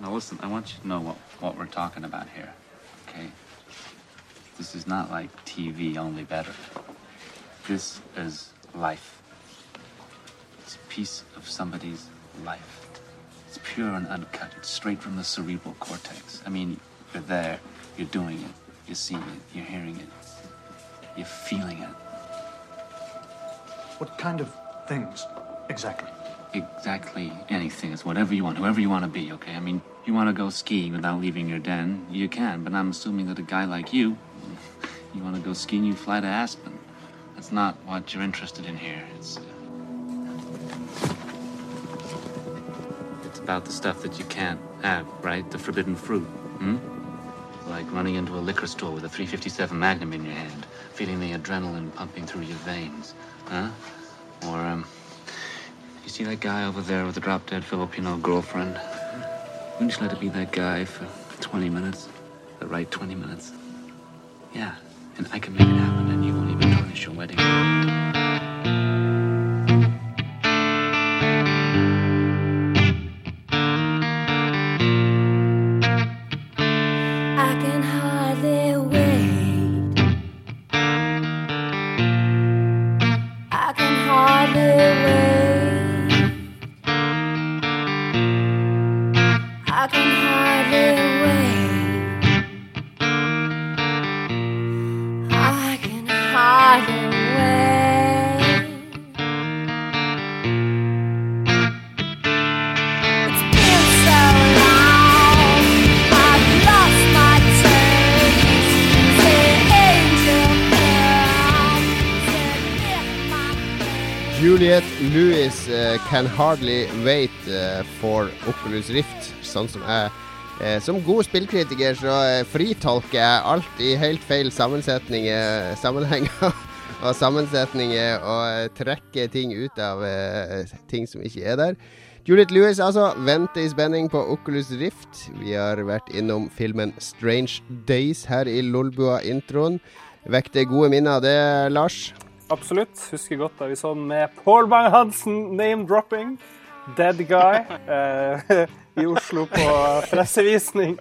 Now listen, I want you to know what, what we're talking about here, okay? This is not like TV, only better. This is life. It's a piece of somebody's life. It's pure and uncut. It's straight from the cerebral cortex. I mean, you're there, you're doing it, you're seeing it, you're hearing it, you're feeling it. What kind of things exactly? Exactly anything. It's whatever you want, whoever you want to be, okay? I mean, you want to go skiing without leaving your den, you can, but I'm assuming that a guy like you, you want to go skiing, you fly to Aspen. That's not what you're interested in here. It's. Uh, it's about the stuff that you can't have, right? The forbidden fruit. Hmm? Like running into a liquor store with a 357 Magnum in your hand, feeling the adrenaline pumping through your veins, huh? Or, um, see that guy over there with the drop dead Filipino girlfriend? Wouldn't you let it be that guy for 20 minutes? The right 20 minutes? Yeah, and I can make it happen, and you won't even tarnish your wedding. Can hardly wait eh, for Oculus Rift, sånn som jeg eh, Som god spillkritiker så eh, fritolker jeg alt i helt feil sammenhenger og sammensetninger, og trekker ting ut av ting som ikke er der. Juliet Lewis altså venter i spenning på Oculus Rift. Vi har vært innom filmen Strange Days her i Lolbua-introen. Vekte gode minner av det, Lars? Absolutt. Husker godt da vi så den med Paul Bang-Hansen, name-dropping. Dead guy. Eh, I Oslo på pressevisning.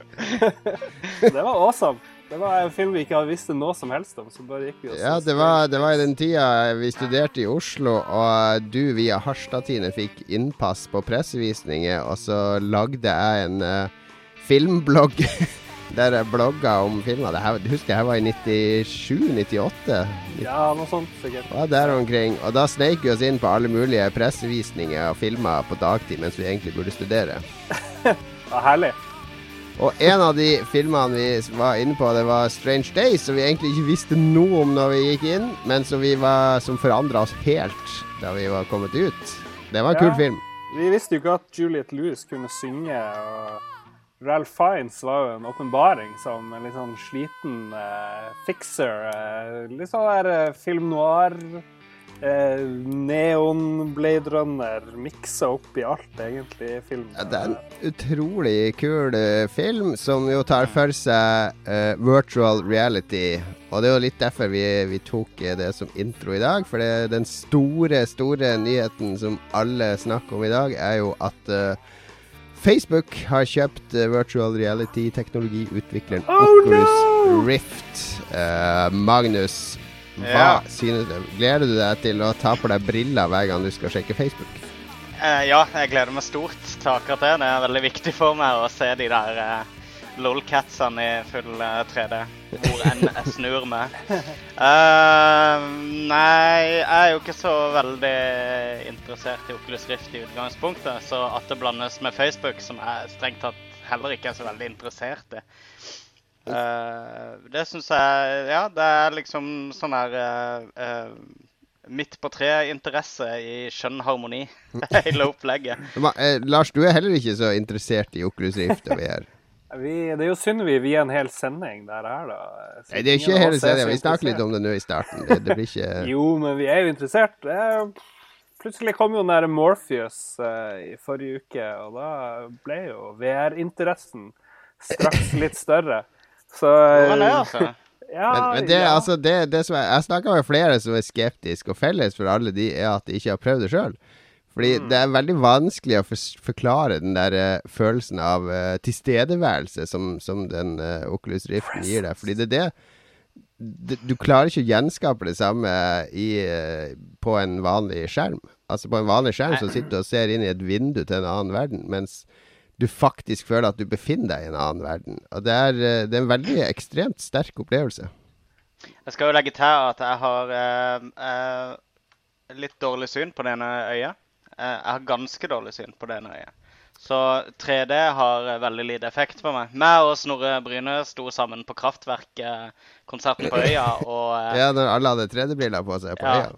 det var awesome. Det var en film vi ikke hadde visst noe som helst om. så bare gikk vi og Ja, det var, det var i den tida vi studerte i Oslo, og du via Harstad-Tine fikk innpass på pressevisninger, og så lagde jeg en uh, filmblogg der jeg blogga om filmer. Det her, husker jeg var i 97-98. Ja, noe sånt sikkert. Ja, der omkring. Og da sneik vi oss inn på alle mulige pressevisninger og filmer på dagtid mens vi egentlig burde studere. Ja, herlig. Og en av de filmene vi var inne på, det var Strange Days, som vi egentlig ikke visste noe om når vi gikk inn, men som, vi var, som forandra oss helt da vi var kommet ut. Det var en kul film. Vi visste jo ikke at Juliette Lewis kunne synge. og Ralph Fiennes var jo en åpenbaring som en litt sånn sliten uh, fixer. Uh, litt sånn der uh, film noir, uh, neon, Blade Runner, miksa opp i alt, egentlig, filmen. Ja, det er en utrolig kul eh, film som jo tar for seg eh, virtual reality. Og det er jo litt derfor vi, vi tok eh, det som intro i dag. For den store, store nyheten som alle snakker om i dag, er jo at eh, Facebook har kjøpt uh, virtual reality-teknologiutvikleren Oh, Oculus no! Rift. Uh, Magnus, hva Ja. synes du? Gleder du deg til å ta på deg briller hver gang du skal sjekke Facebook? Uh, ja, jeg gleder meg stort til akkurat det. Det er veldig viktig for meg å se de der lolcatsene i full eh, 3D. Hvor enn jeg snur meg. Uh, nei, jeg er jo ikke så veldig interessert i Oculus Rift i utgangspunktet. Så at det blandes med Facebook, som jeg strengt tatt heller ikke er så veldig interessert i. uh, det syns jeg Ja, det er liksom sånn her uh, eh, Midt på treet-interesse i skjønn harmoni. Hele opplegget. Eh, Lars, du er heller ikke så interessert i Oculus Rift Over VR. Vi, det er jo synd vi vier en hel sending der her, da. Så Nei, det er ikke hele serien. Vi snakker litt om det nå i starten. Det, det blir ikke Jo, men vi er jo interessert. Er- Plutselig kom jo den der Morpheus eh, i forrige uke, og da ble jo VR-interessen straks litt større. Så er det, altså? Ja, Men, men det, ja. altså, det, det som jeg, jeg snakka med flere som er skeptiske, og felles for alle de er at de ikke har prøvd det sjøl. Fordi Mm. det er veldig vanskelig å forklare den der uh, følelsen av uh, tilstedeværelse som, som den uh, Oculus Riften gir deg. Fordi det er det Du klarer ikke å gjenskape det samme i, på en vanlig skjerm. Altså På en vanlig skjerm så sitter du og ser inn i et vindu til en annen verden, mens du faktisk føler at du befinner deg i en annen verden. Og det er, det er en veldig ekstremt sterk opplevelse. Jeg skal jo legge til at jeg har litt dårlig syn på det ene øyet. Eh, jeg har ganske dårlig syn på det ene øyet. Så 3D har eh, veldig lite effekt på meg. Meg og Snorre Bryne sto sammen på Kraftverk-konserten på Øya. Og eh, Ja, når alle hadde 3D-briller på seg på Ja. øya.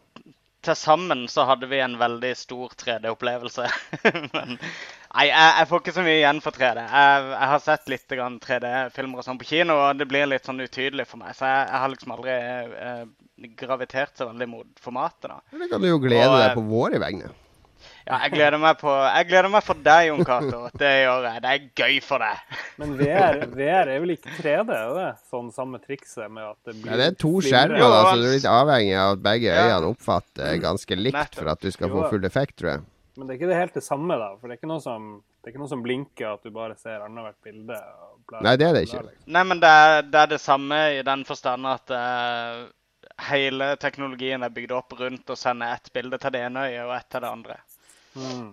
til sammen så hadde vi en veldig stor 3D-opplevelse. Men nei, jeg, jeg får ikke så mye igjen for 3D. Jeg, jeg har sett litt 3D-filmer og sånn på kino, og det blir litt sånn utydelig for meg. Så jeg, jeg har liksom aldri eh, gravitert så veldig mot formatet, da. Men Det kan du jo glede Og, deg på våre vegne. Ja, jeg gleder meg på Jeg gleder meg for deg, Jon Cato. Det gjør jeg. Det er gøy for deg. Men VR, VR er vel ikke 3D, er det? Sånn samme trikset med at det blir Ja, det er to skjermer, da, så du er litt avhengig av at begge øynene oppfatter ganske likt for at du skal få full effekt, tror jeg. Men det er ikke det helt det samme, da. For det er ikke noe som, det er ikke noe som blinker, at du bare ser annethvert bilde. og bla, Nei, det er det ikke. bla, liksom. Nei, men det er, det er det samme i den forstand at uh, hele teknologien er bygd opp rundt å sende ett bilde til det ene øyet og ett til det andre. Mm.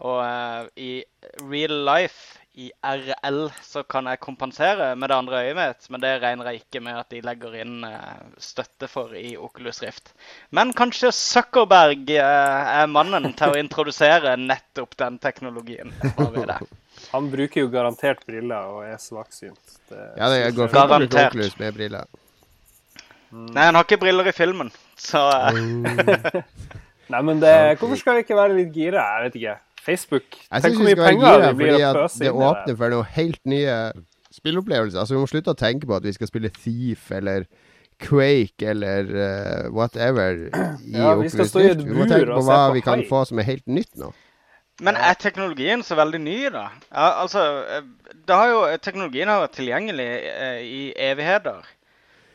Og uh, i real life, i RL, så kan jeg kompensere med det andre øyet mitt, men det regner jeg ikke med at de legger inn uh, støtte for i Oculus Rift. Men kanskje Zuckerberg uh, er mannen til å introdusere nettopp den teknologien. Han bruker jo garantert briller og er svaksynt. Det Ja, det går fint å bruke. Oculus med briller. Nei, han har ikke briller i filmen, så eh, Nei, men det, hvorfor skal vi ikke være litt gira? Jeg vet ikke. Facebook. Jeg Tenk hvor vi mye skal være penger gira blir fordi å pøse det inn i det. åpner for noen helt nye spillopplevelser. Altså, vi må slutte å tenke på at vi skal spille Thief eller Quake eller uh, whatever i Ja, vi skal stå i et Rift. Vi må bur tenke på hva på vi kan få som er helt nytt nå. Men er teknologien så veldig ny, da? Ja, altså, eh, det har jo, Teknologien har vært tilgjengelig eh, i evigheter.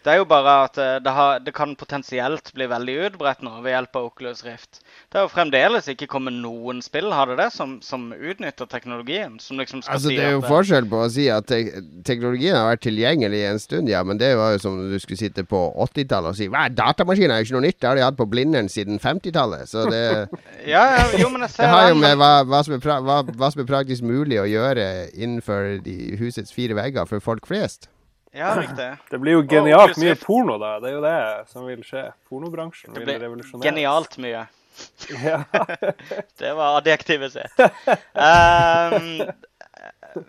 Det er jo bare at eh, det, har, det kan potensielt bli veldig utbredt nå ved hjelp av Oculus Rift. Det har jo fremdeles ikke kommet noen spill har det det, som, som utnytter teknologien. Som liksom Altså, si det er jo at, eh, forskjell på å si at te teknologien har vært tilgjengelig en stund, ja, men det var jo som om du skulle sitte på 80-tallet og si Hva, datamaskin er jo ikke noe nytt, det har de hatt på Blindern siden 50-tallet. Så det, Ja, ja, jo, men jeg ser det har jo med hva, hva, som er hva, hva som er praktisk mulig å gjøre innenfor de husets fire vegger for folk flest. Ja, riktig. Det blir jo genialt mye porno, da. Det er jo det som vil skje. Pornobransjen vil blir revolusjonere. genialt mye. Ja. Det var adjektivet sitt. Um,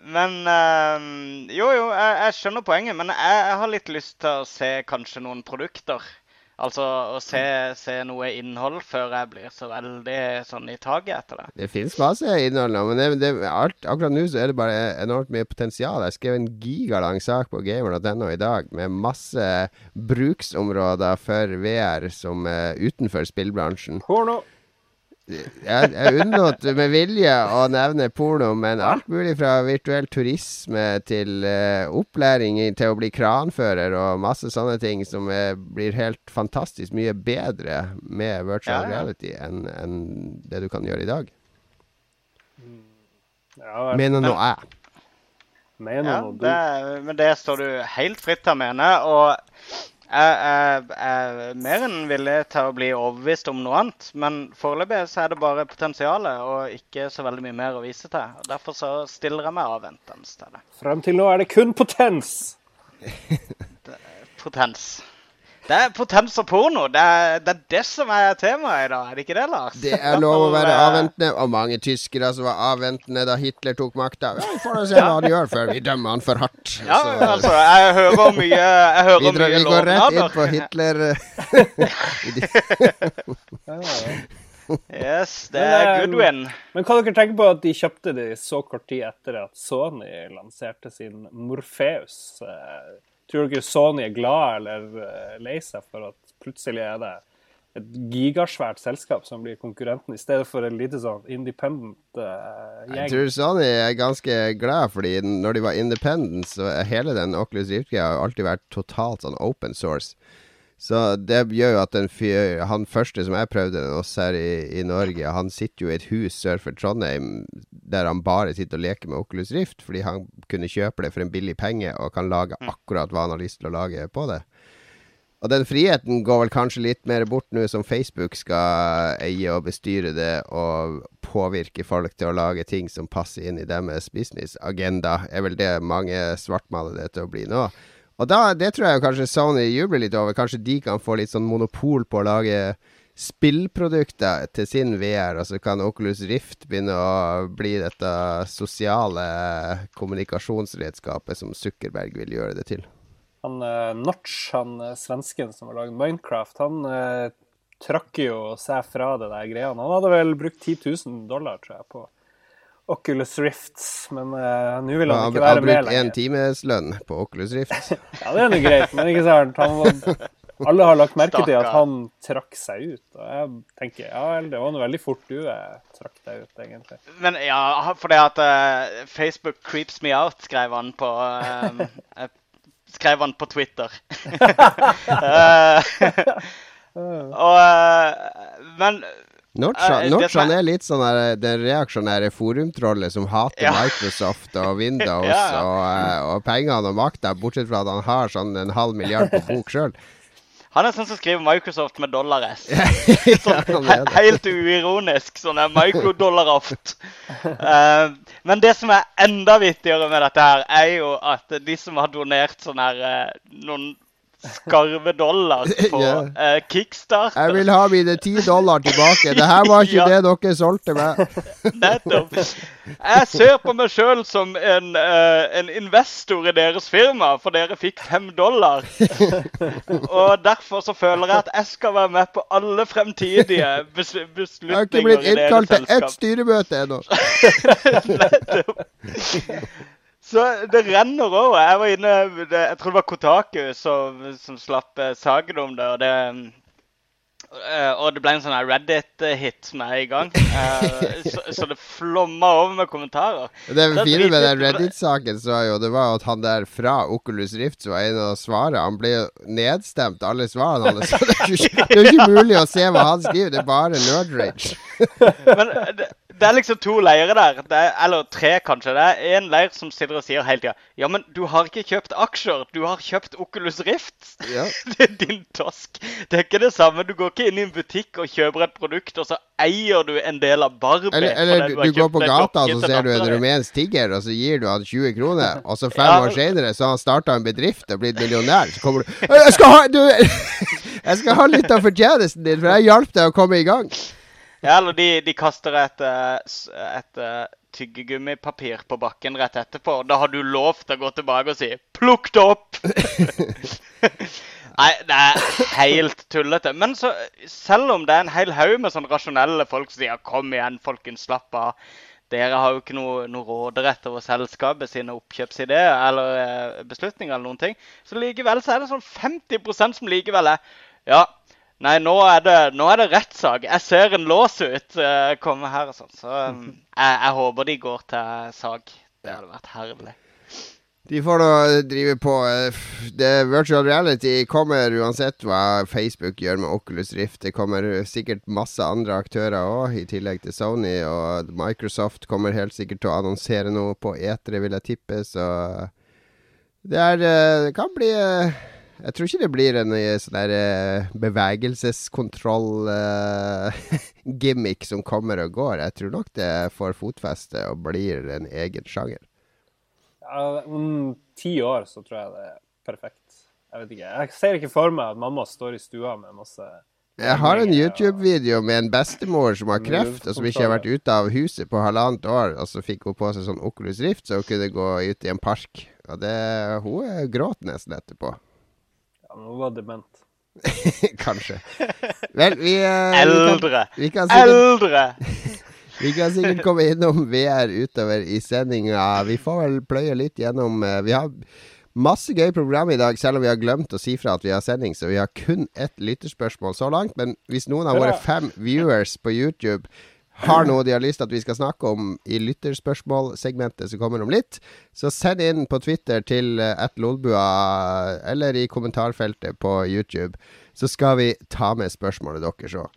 men um, Jo, jo, jeg, jeg skjønner poenget. Men jeg, jeg har litt lyst til å se kanskje noen produkter. Altså å se, se noe innhold før jeg blir så veldig sånn i taket etter det. Det fins masse innhold nå, men det, det, alt, akkurat nå så er det bare enormt mye potensial. Jeg skrev en gigalang sak på gamer.no i dag med masse bruksområder for VR som er utenfor spillbransjen. Porno. Jeg, jeg unnlot med vilje å nevne porno, men alt mulig fra virtuell turisme til uh, opplæring i, til å bli kranfører og masse sånne ting som er, blir helt fantastisk mye bedre med virtual Ja, ja. reality enn en det du kan gjøre i dag. Ja. Mener nå jeg. Mener Ja, det, men det står du helt fritt til å mene. Og jeg, er mer enn villig til å bli overbevist om noe annet. Men foreløpig så er det bare potensialet og ikke så veldig mye mer å vise til. Og Derfor så stiller jeg meg avventende til det. Frem til nå er det kun potens. Potens. Det er potens og porno. Det er, det er det som er temaet i dag, er det ikke det, Lars? Det er lov å være eh, avventende, og mange tyskere som var avventende da Hitler tok makta. Ja, vi får se hva han gjør før vi dømmer han for hardt. Ja, Så, altså, jeg hører mye, jeg hører vi, drar, mye vi går rett inn på Hitler. Yes, det er good Goodwin. Men hva dere tenker på at de kjøpte de så kort tid etter at Sony lanserte sin Morpheus? Eh, Tror dere Sony er glad eller eh, lei seg for at plutselig er det et gigasvært selskap som blir konkurrenten, i stedet for en lite sånn independent eh, Jeg tror Sony er ganske glad, fordi når de var independent, så har hele den Oculus Rift-greia har alltid vært totalt sånn open source. Så det gjør jo at fyr, han første som jeg prøvde den hos her i, i Norge, han sitter jo i et hus sør for Trondheim der han bare sitter og leker med Oculus Rift, fordi han kunne kjøpe det for en billig penge og kan lage akkurat hva han har lyst til å lage på det. Og den friheten går vel kanskje litt mer bort nå som Facebook skal eie og bestyre det og påvirke folk til å lage ting som passer inn i deres businessagenda, er vel det mange svartmaler det til å bli nå. Og da, det tror jeg kanskje Sony jubler litt over. Kanskje de kan få litt sånn monopol på å lage spillprodukter til sin VR, og så kan Oculus Rift begynne å bli dette sosiale kommunikasjonsredskapet som Zuckerberg vil gjøre det til. Han uh, Notch, han eh, svensken som har lagd Minecraft, han uh, trakk jo seg fra det der greiene. Han hadde vel brukt 10 000 dollar, tror jeg, på Oculus Rift, men uh, nå vil han ikke være med lenger. Han har brukt én times lønn på Oculus Rift. Ja, det er nå greit, men ikke sant. Han var, alle har lagt merke til at han trakk seg ut. Og jeg tenker ja vel, det var nå veldig fort du eh, trakk deg ut, egentlig. Men ja, for det at uh, Facebook creeps me out, skrev han på eh, Skrev han på Twitter. uh, og Men Notch, Eh, er- litt sånn der, den reaksjonære forumtrollet som hater Ja. Microsoft og Windows Ja, ja. Og, eh, og pengene og makta, bortsett fra at han har sånn en halv milliard på bok sjøl. han er sånn som skriver Microsoft med dollar-S. Det. helt uironisk. Sånn er microdollar-oft. Uh, men det som er enda vittigere med dette her, er jo at de som har donert sånn her uh, noen skarve dollar på yeah. uh, Kickstarter Jeg vil ha mine ti dollar tilbake. Det her var ikke Ja. det dere solgte meg. Nettopp. Jeg ser på meg sjøl som en, uh, en investor i deres firma, for dere fikk fem dollar. Og derfor så føler jeg at jeg skal være med på alle fremtidige bes Jeg har ikke blitt innkalt til ett styremøte ennå. Nettopp. Så det renner over. Jeg var inne Jeg tror det var Kotaku som, som slapp eh, saken om det. Og det, eh, og det ble en sånn Reddit-hit som er i gang. Eh, så, så det flomma over med kommentarer. Det fine med den Reddit-saken så jo, det var jo at han der fra Oculus Rift som var en av svarene, han ble jo nedstemt, alle svarene hans. Så det er jo ikke, mulig å se hva han skriver, det er bare nerd rage. Men det, det er liksom to leirer der. Er, eller tre, kanskje. Det er en leir som sitter og sier hele tida Ja, men du har ikke kjøpt aksjer. Du har kjøpt Oculus Rift. Ja. Det er din tosk. Det er ikke det samme. Du går ikke inn i en butikk og kjøper et produkt, og så eier du en del av Barbie. Eller, eller du, du går på gata, og så ser du en rumensk tigger, og så gir du han 20 kroner. Og så fem Ja. år senere så har han starta en bedrift og blitt millionær. Så kommer du «Øh, Jeg skal ha, du, jeg skal ha litt av fortjenesten din, for jeg hjalp deg å komme i gang. Ja, eller de, de kaster et, eh, et eh, tyggegummipapir på bakken rett etterpå. Da har du lov til å gå tilbake og si 'plukk det opp'! Nei, det er helt tullete. Men så, selv om det er en hel haug med sånn rasjonelle folk som sier 'kom igjen, folkens, slapp av'. Dere har jo ikke noe, noe råderett over selskapet sine oppkjøpsideer eller eh, beslutninger eller noen ting. Så likevel så er det sånn 50% som likevel er Ja, nei, nå er det, nå er det rettssak. Jeg ser en lås ut uh, komme her og sånn. Så um, jeg, jeg håper de går til sak. Det hadde vært herlig. De får nå drive på eh, det Virtual reality kommer uansett hva Facebook gjør med Oculus Rift. Det kommer sikkert masse andre aktører òg, i tillegg til Sony. Og Microsoft kommer helt sikkert til å annonsere noe på etere, vil jeg tippe. Så det er eh, Det kan bli Jeg tror ikke det blir en eh, sånn eh, bevegelseskontroll-gimmick som kommer og går. Jeg tror nok det får fotfeste og blir en egen sjanger. Ja, om ti år så tror jeg det er perfekt. Jeg vet ikke. Jeg ser ikke for meg at mamma står i stua med masse Jeg har en YouTube-video med en bestemor som har kreft, og som ikke har vært ute av huset på halvannet år. Og så fikk hun på seg sånn Oculus Rift, så hun kunne gå ut i en park. Og det, hun eh, gråt nesten etterpå. Hun var dement. Kanskje. Vel, vi, eh, vi, Eldre! kan, vi, kan sikkert, Eldre! vi kan sikkert komme innom VR utover i sendinga. Vi får vel pløye litt gjennom eh, Vi har masse gøy program i dag, selv om vi har glemt å si fra at vi har sending. Så vi har kun ett lytterspørsmål så langt. Men hvis noen av våre fem viewers på YouTube har noe de har lyst til at vi skal snakke om i lytterspørsmålsegmentet som kommer om litt, så send inn på Twitter til uh, lolbua eller i kommentarfeltet på YouTube. Så skal vi ta med spørsmålet deres òg.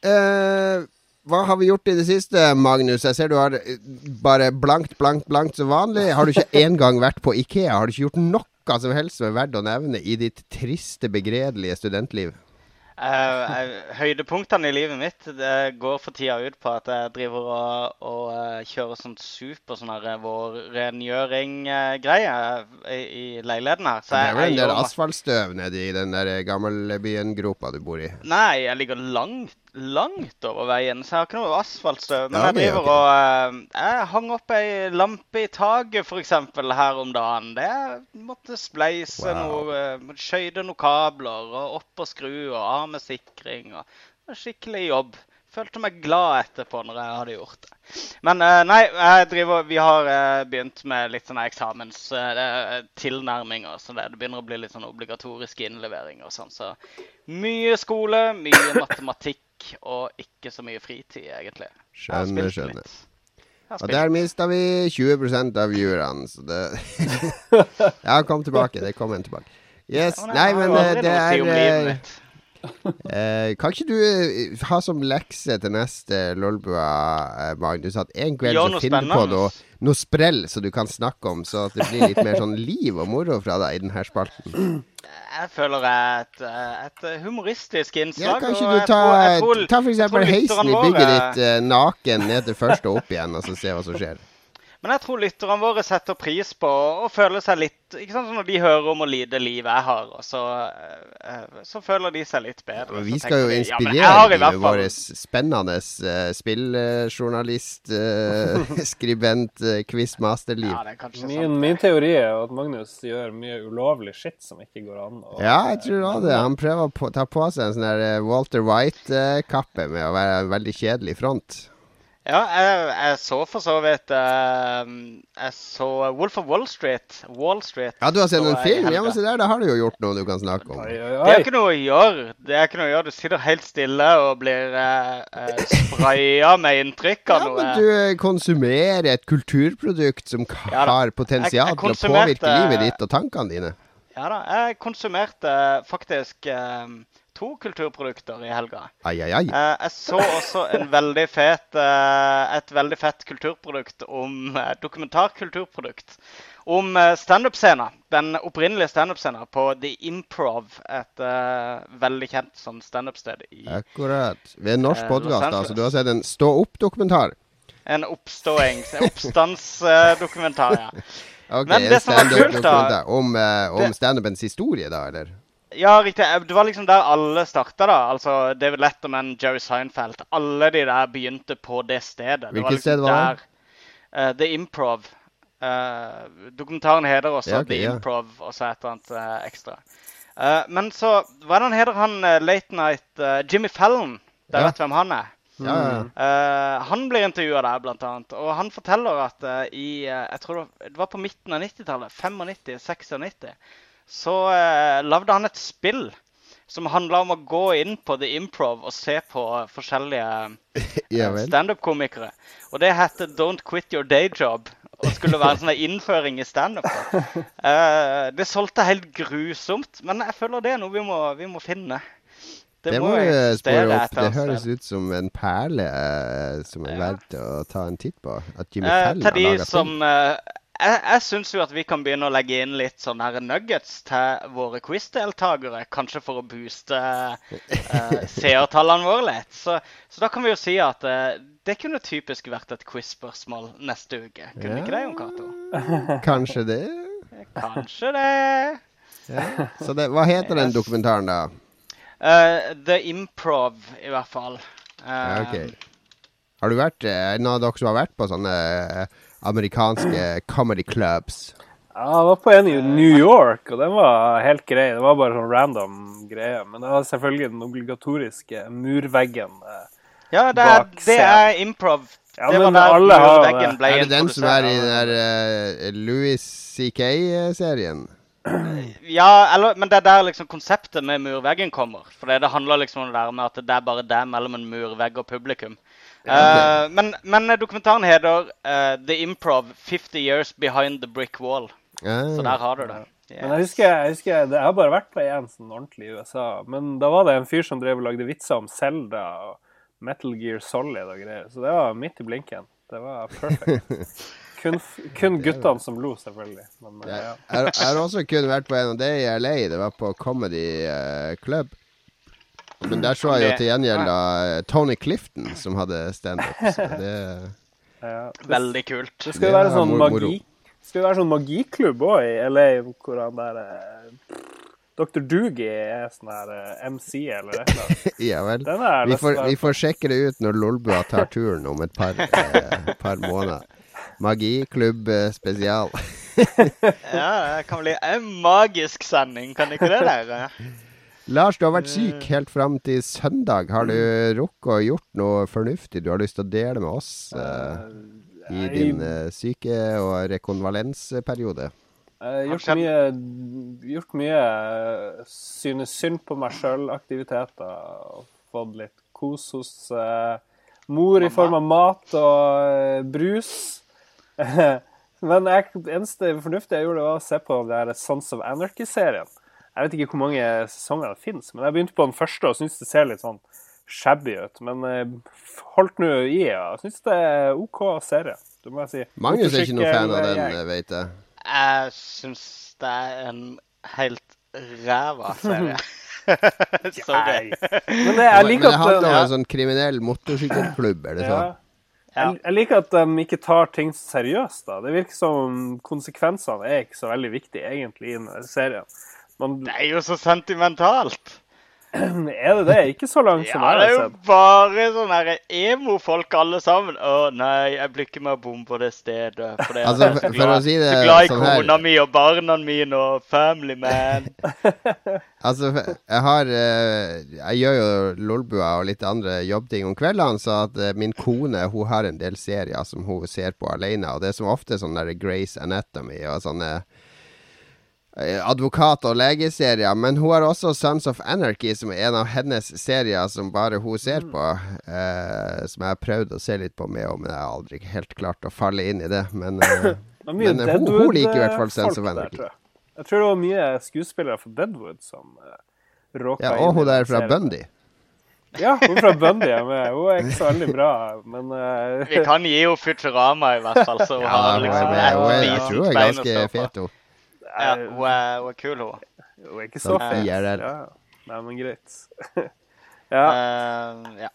Eh, hva har vi gjort i det siste, Magnus? Jeg ser du har eh, bare blankt, blankt, blankt som vanlig. Har du ikke engang vært på Ikea? Har du ikke gjort noe som helst som er verdt å nevne i ditt triste, begredelige studentliv? Eh, eh, høydepunktene i livet mitt det går for tida ut på at jeg driver og, og eh, kjører sånn super sånn her vårrengjøring-greie i, i leiligheten her. Så Det er vel en del asfaltstøv nedi den der gammelbyen-gropa du bor i. Nei, jeg ligger langt, langt over veien, så jeg har ikke noe asfaltstøv. Men Ja, jeg driver og eh, Jeg hang opp ei lampe i taket, f.eks. her om dagen. Det måtte spleise Wow. noe uh, Skøyte noen kabler, og opp og skru, og av med sikring. og Skikkelig jobb. Følte meg glad etterpå når jeg hadde gjort det. Men eh, nei, driver, vi har eh, begynt med litt sånne eksamenstilnærminger. så det, det begynner å bli litt sånn obligatoriske innleveringer og sånn. Så mye skole, mye matematikk og ikke så mye fritid, egentlig. Skjønner, skjønner. litt. Og der mista vi 20% av viewerne, så det Ja, kom tilbake. Det kom en tilbake. Yes. Nei, men eh, det er eh. Kan ikke du eh, ha som lekse til neste Lolbua, eh, Magnus, at en kveld så finner du på noe, noe sprell som du kan snakke om, så at det blir litt mer sånn liv og moro fra deg i denne spalten? Jeg føler jeg er et, et humoristisk Ja, innslag. kan ikke du jeg ta, tror- jeg tror- ta eksempel heisen i bygget ditt eh, naken ned til første og opp igjen, og så se hva som skjer? Men jeg tror lytterne våre setter pris på å føle seg litt ikke sant, Når de hører om hvor lite liv jeg har, og så, eh, så føler de seg litt bedre. Ja, vi skal jo inspirere ja, i vårt. Spennende uh, spilljournalist, uh, skribent, uh, quizmasterliv. Ja, kanskje Min, min teori er at Magnus gjør mye ulovlig shit som ikke går an. å- Ja, jeg tror også det. Han prøver å ta på seg en sånn der eh, Walter White-kappe med å være en veldig kjedelig front. Ja, jeg, jeg så for så vidt uh, Jeg så Wolf of Wall Street. Wall Street. Ja, du har sett en film? Ja, men se der, da har du jo gjort noe du kan snakke om. Oi, oi, Det er ikke noe å gjøre. Det er ikke noe å gjøre. Du sitter helt stille og blir uh, spraya med inntrykk av Ja, noe. men du eh, konsumerer et kulturprodukt som har Ja potensial til å påvirke livet ditt og tankene dine. Ja da. Jeg konsumerte faktisk eh, to kulturprodukter i helga. Ai, ai, ai. Eh, jeg så også en veldig fet, eh, et veldig fett kulturprodukt om eh, dokumentarkulturprodukt. Om standup-scena. Den opprinnelige standup-scena på The Improv. Et uh, veldig kjent sånn standup-sted i Akkurat. Ved en norsk podkast, altså. Du har sett en stå opp-dokumentar? en oppståings... Oppstandsdokumentar, ja. Ok, Men en det som var kult, da-. Om, uh, om standupens historie, da, eller? Ja, riktig. Eh, Det var liksom der alle starta, da. Altså David Letterman, Jerry Seinfeld. Alle de der begynte på det stedet. Det Hvilket liksom sted var det? der, eh, The Improv. Uh, dokumentaren heter også Ja, okay, The ja. Improv og så et eller annet uh, ekstra. Men så Hva er det han heter, han Late Night Jimmy Fallon. Dere Ja. vet hvem han er? Ja, ja. Han blir intervjua der, blant annet. Og han forteller at i Jeg tror det var- det var på midten av 90-tallet. 95-96. Så eh, lagde han et spill som handla om å gå inn på The Improv og se på forskjellige ja eh, standup-komikere. Og det heter Don't Quit Your Day Job. Og skulle være en sånn innføring i standup. Uh, det solgte helt grusomt, men jeg føler det er noe vi må, vi må finne. Det må vi spørre opp. Det høres sted. ut som en perle uh, som er Ja. verdt å ta en titt på. At Jimmy Fallon har de laga som film. Eh, Jeg, jeg syns jo at vi kan begynne å legge inn litt sånne her nuggets til våre quiz-deltakere. Kanskje for å booste uh, seertallene våre litt. Så, så da kan vi jo si at uh, det kunne typisk vært et quiz-spørsmål neste uke. Kunne ikke det, Jon Cato? Kanskje det? Kanskje det. Ja. Så det, hva heter den dokumentaren, da? Uh, The Improv, i hvert fall. Uh, Ja, ok. Har du vært eh, en av dere som har vært på sånne eh, amerikanske comedy clubs? Ja, jeg var på en i New York, og den var helt grei. Det var bare sånn random greie. Men det var selvfølgelig den obligatoriske murveggen. eh. Ja, det er, bak det er improv. Ja, det men var der alle har det. ble Er det den som er i den der uh, Louis CK-serien? Ja, eller, men det er der liksom konseptet med murveggen kommer. For det, det handler liksom om det der med at det er bare det mellom en murvegg og publikum. Eh, men, men dokumentaren heter eh, The Improv 50 Years Behind the Brick Wall. Ah. Så der har du det. Men jeg husker, jeg husker det, jeg har bare vært på én sånn ordentlig i USA. Men da var det en fyr som drev og lagde vitser om Zelda og Metal Gear Solid og greier. Så det var midt i blinken. Det var perfekt. Kun, kun guttene som lo, selvfølgelig. Men eh, ja. Jeg, jeg har også kun vært på en av de i LA. Det var på Comedy eh, Club. Men der så jeg jo Det- til gjengjeld da eh, Tony Clifton som hadde standup. Så det Ja, Veldig kult. det skal jo være sånn magi Det skal jo være sånn magiklubb òg i LA, hvor han der eh, Dr. Doogie er sånn her eh, MC eller et eller annet. Ja vel. Vi får, vi får sjekke det ut når Lolbua tar turen om et par, eh, par måneder. Magiklubb eh, spesial. Ja, det kan bli en magisk sending, kan ikke det dere? Lars, du har vært syk helt fram til søndag. Har du rukket å gjort noe fornuftig du har lyst til å dele med oss uh, i din uh, syke- og rekonvalensperiode? Har gjort mye, gjort mye eh, synes synd på meg sjøl-aktiviteter. Fått litt kos hos eh, mor i form av mat og eh, brus. Men jeg, eneste fornuftige jeg gjorde, var å se på den der Sons of Anarchy-serien. Jeg vet ikke hvor mange sesonger det finnes, men jeg begynte på den første og syns det ser litt sånn shabby ut. Men eh, holdt nå i. Jeg syns det er OK serie. Det må jeg si. Magnus er ikke noe fan av den, eh, vet jeg. Jeg syns det er en helt ræva serie. Sorry. Men det, jeg Men det handler om en sånn kriminell motorsykkelklubb, er det Ja. sånn? Jeg, jeg liker at de ikke tar ting seriøst. da. Det virker som konsekvensene er ikke så veldig viktige egentlig i serien. Men Det er jo så sentimentalt. er det det? Ikke så langt som Ja, jeg det er jo sett. bare sånne her emo-folk alle sammen. Å nei, jeg blir ikke med å bombe på det stedet. For det er altså, for- for glad, å si det så glad i sånn her. kona mi og barna mine og family man. Altså, jeg har eh, Jeg gjør jo Lolbua og litt andre jobbting om kveldene, så at eh, min kone hun har en del serier som hun ser på alene, og det er som ofte sånn der Grace Anatomy og sånne advokat- og legeserier. Men hun har også Sons of Anarchy, som er en av hennes serier som bare hun ser på. eh, som jeg har prøvd å se litt på med henne, men jeg har aldri helt klart å falle inn i det. Men eh, Det Men, eh, hun- hun liker i hvert fall Sons of Deadwood-folk der, Anarchy. tror jeg. Jeg tror det var mye skuespillere fra Deadwood som uh, råka ja, inn og hun der fra. Bundy. Ja, hun fra Bundy er med. Hun er ikke så veldig bra, men uh... Vi kan gi henne Futurama i hvert fall, så hun Ja, har hun er liksom. Hun er, jeg tror hun er ganske fet, hun. Ja, hun er, hun er kul, hun. hun er ikke så fet. Ja, nei, men greit. ja. Uh, ja.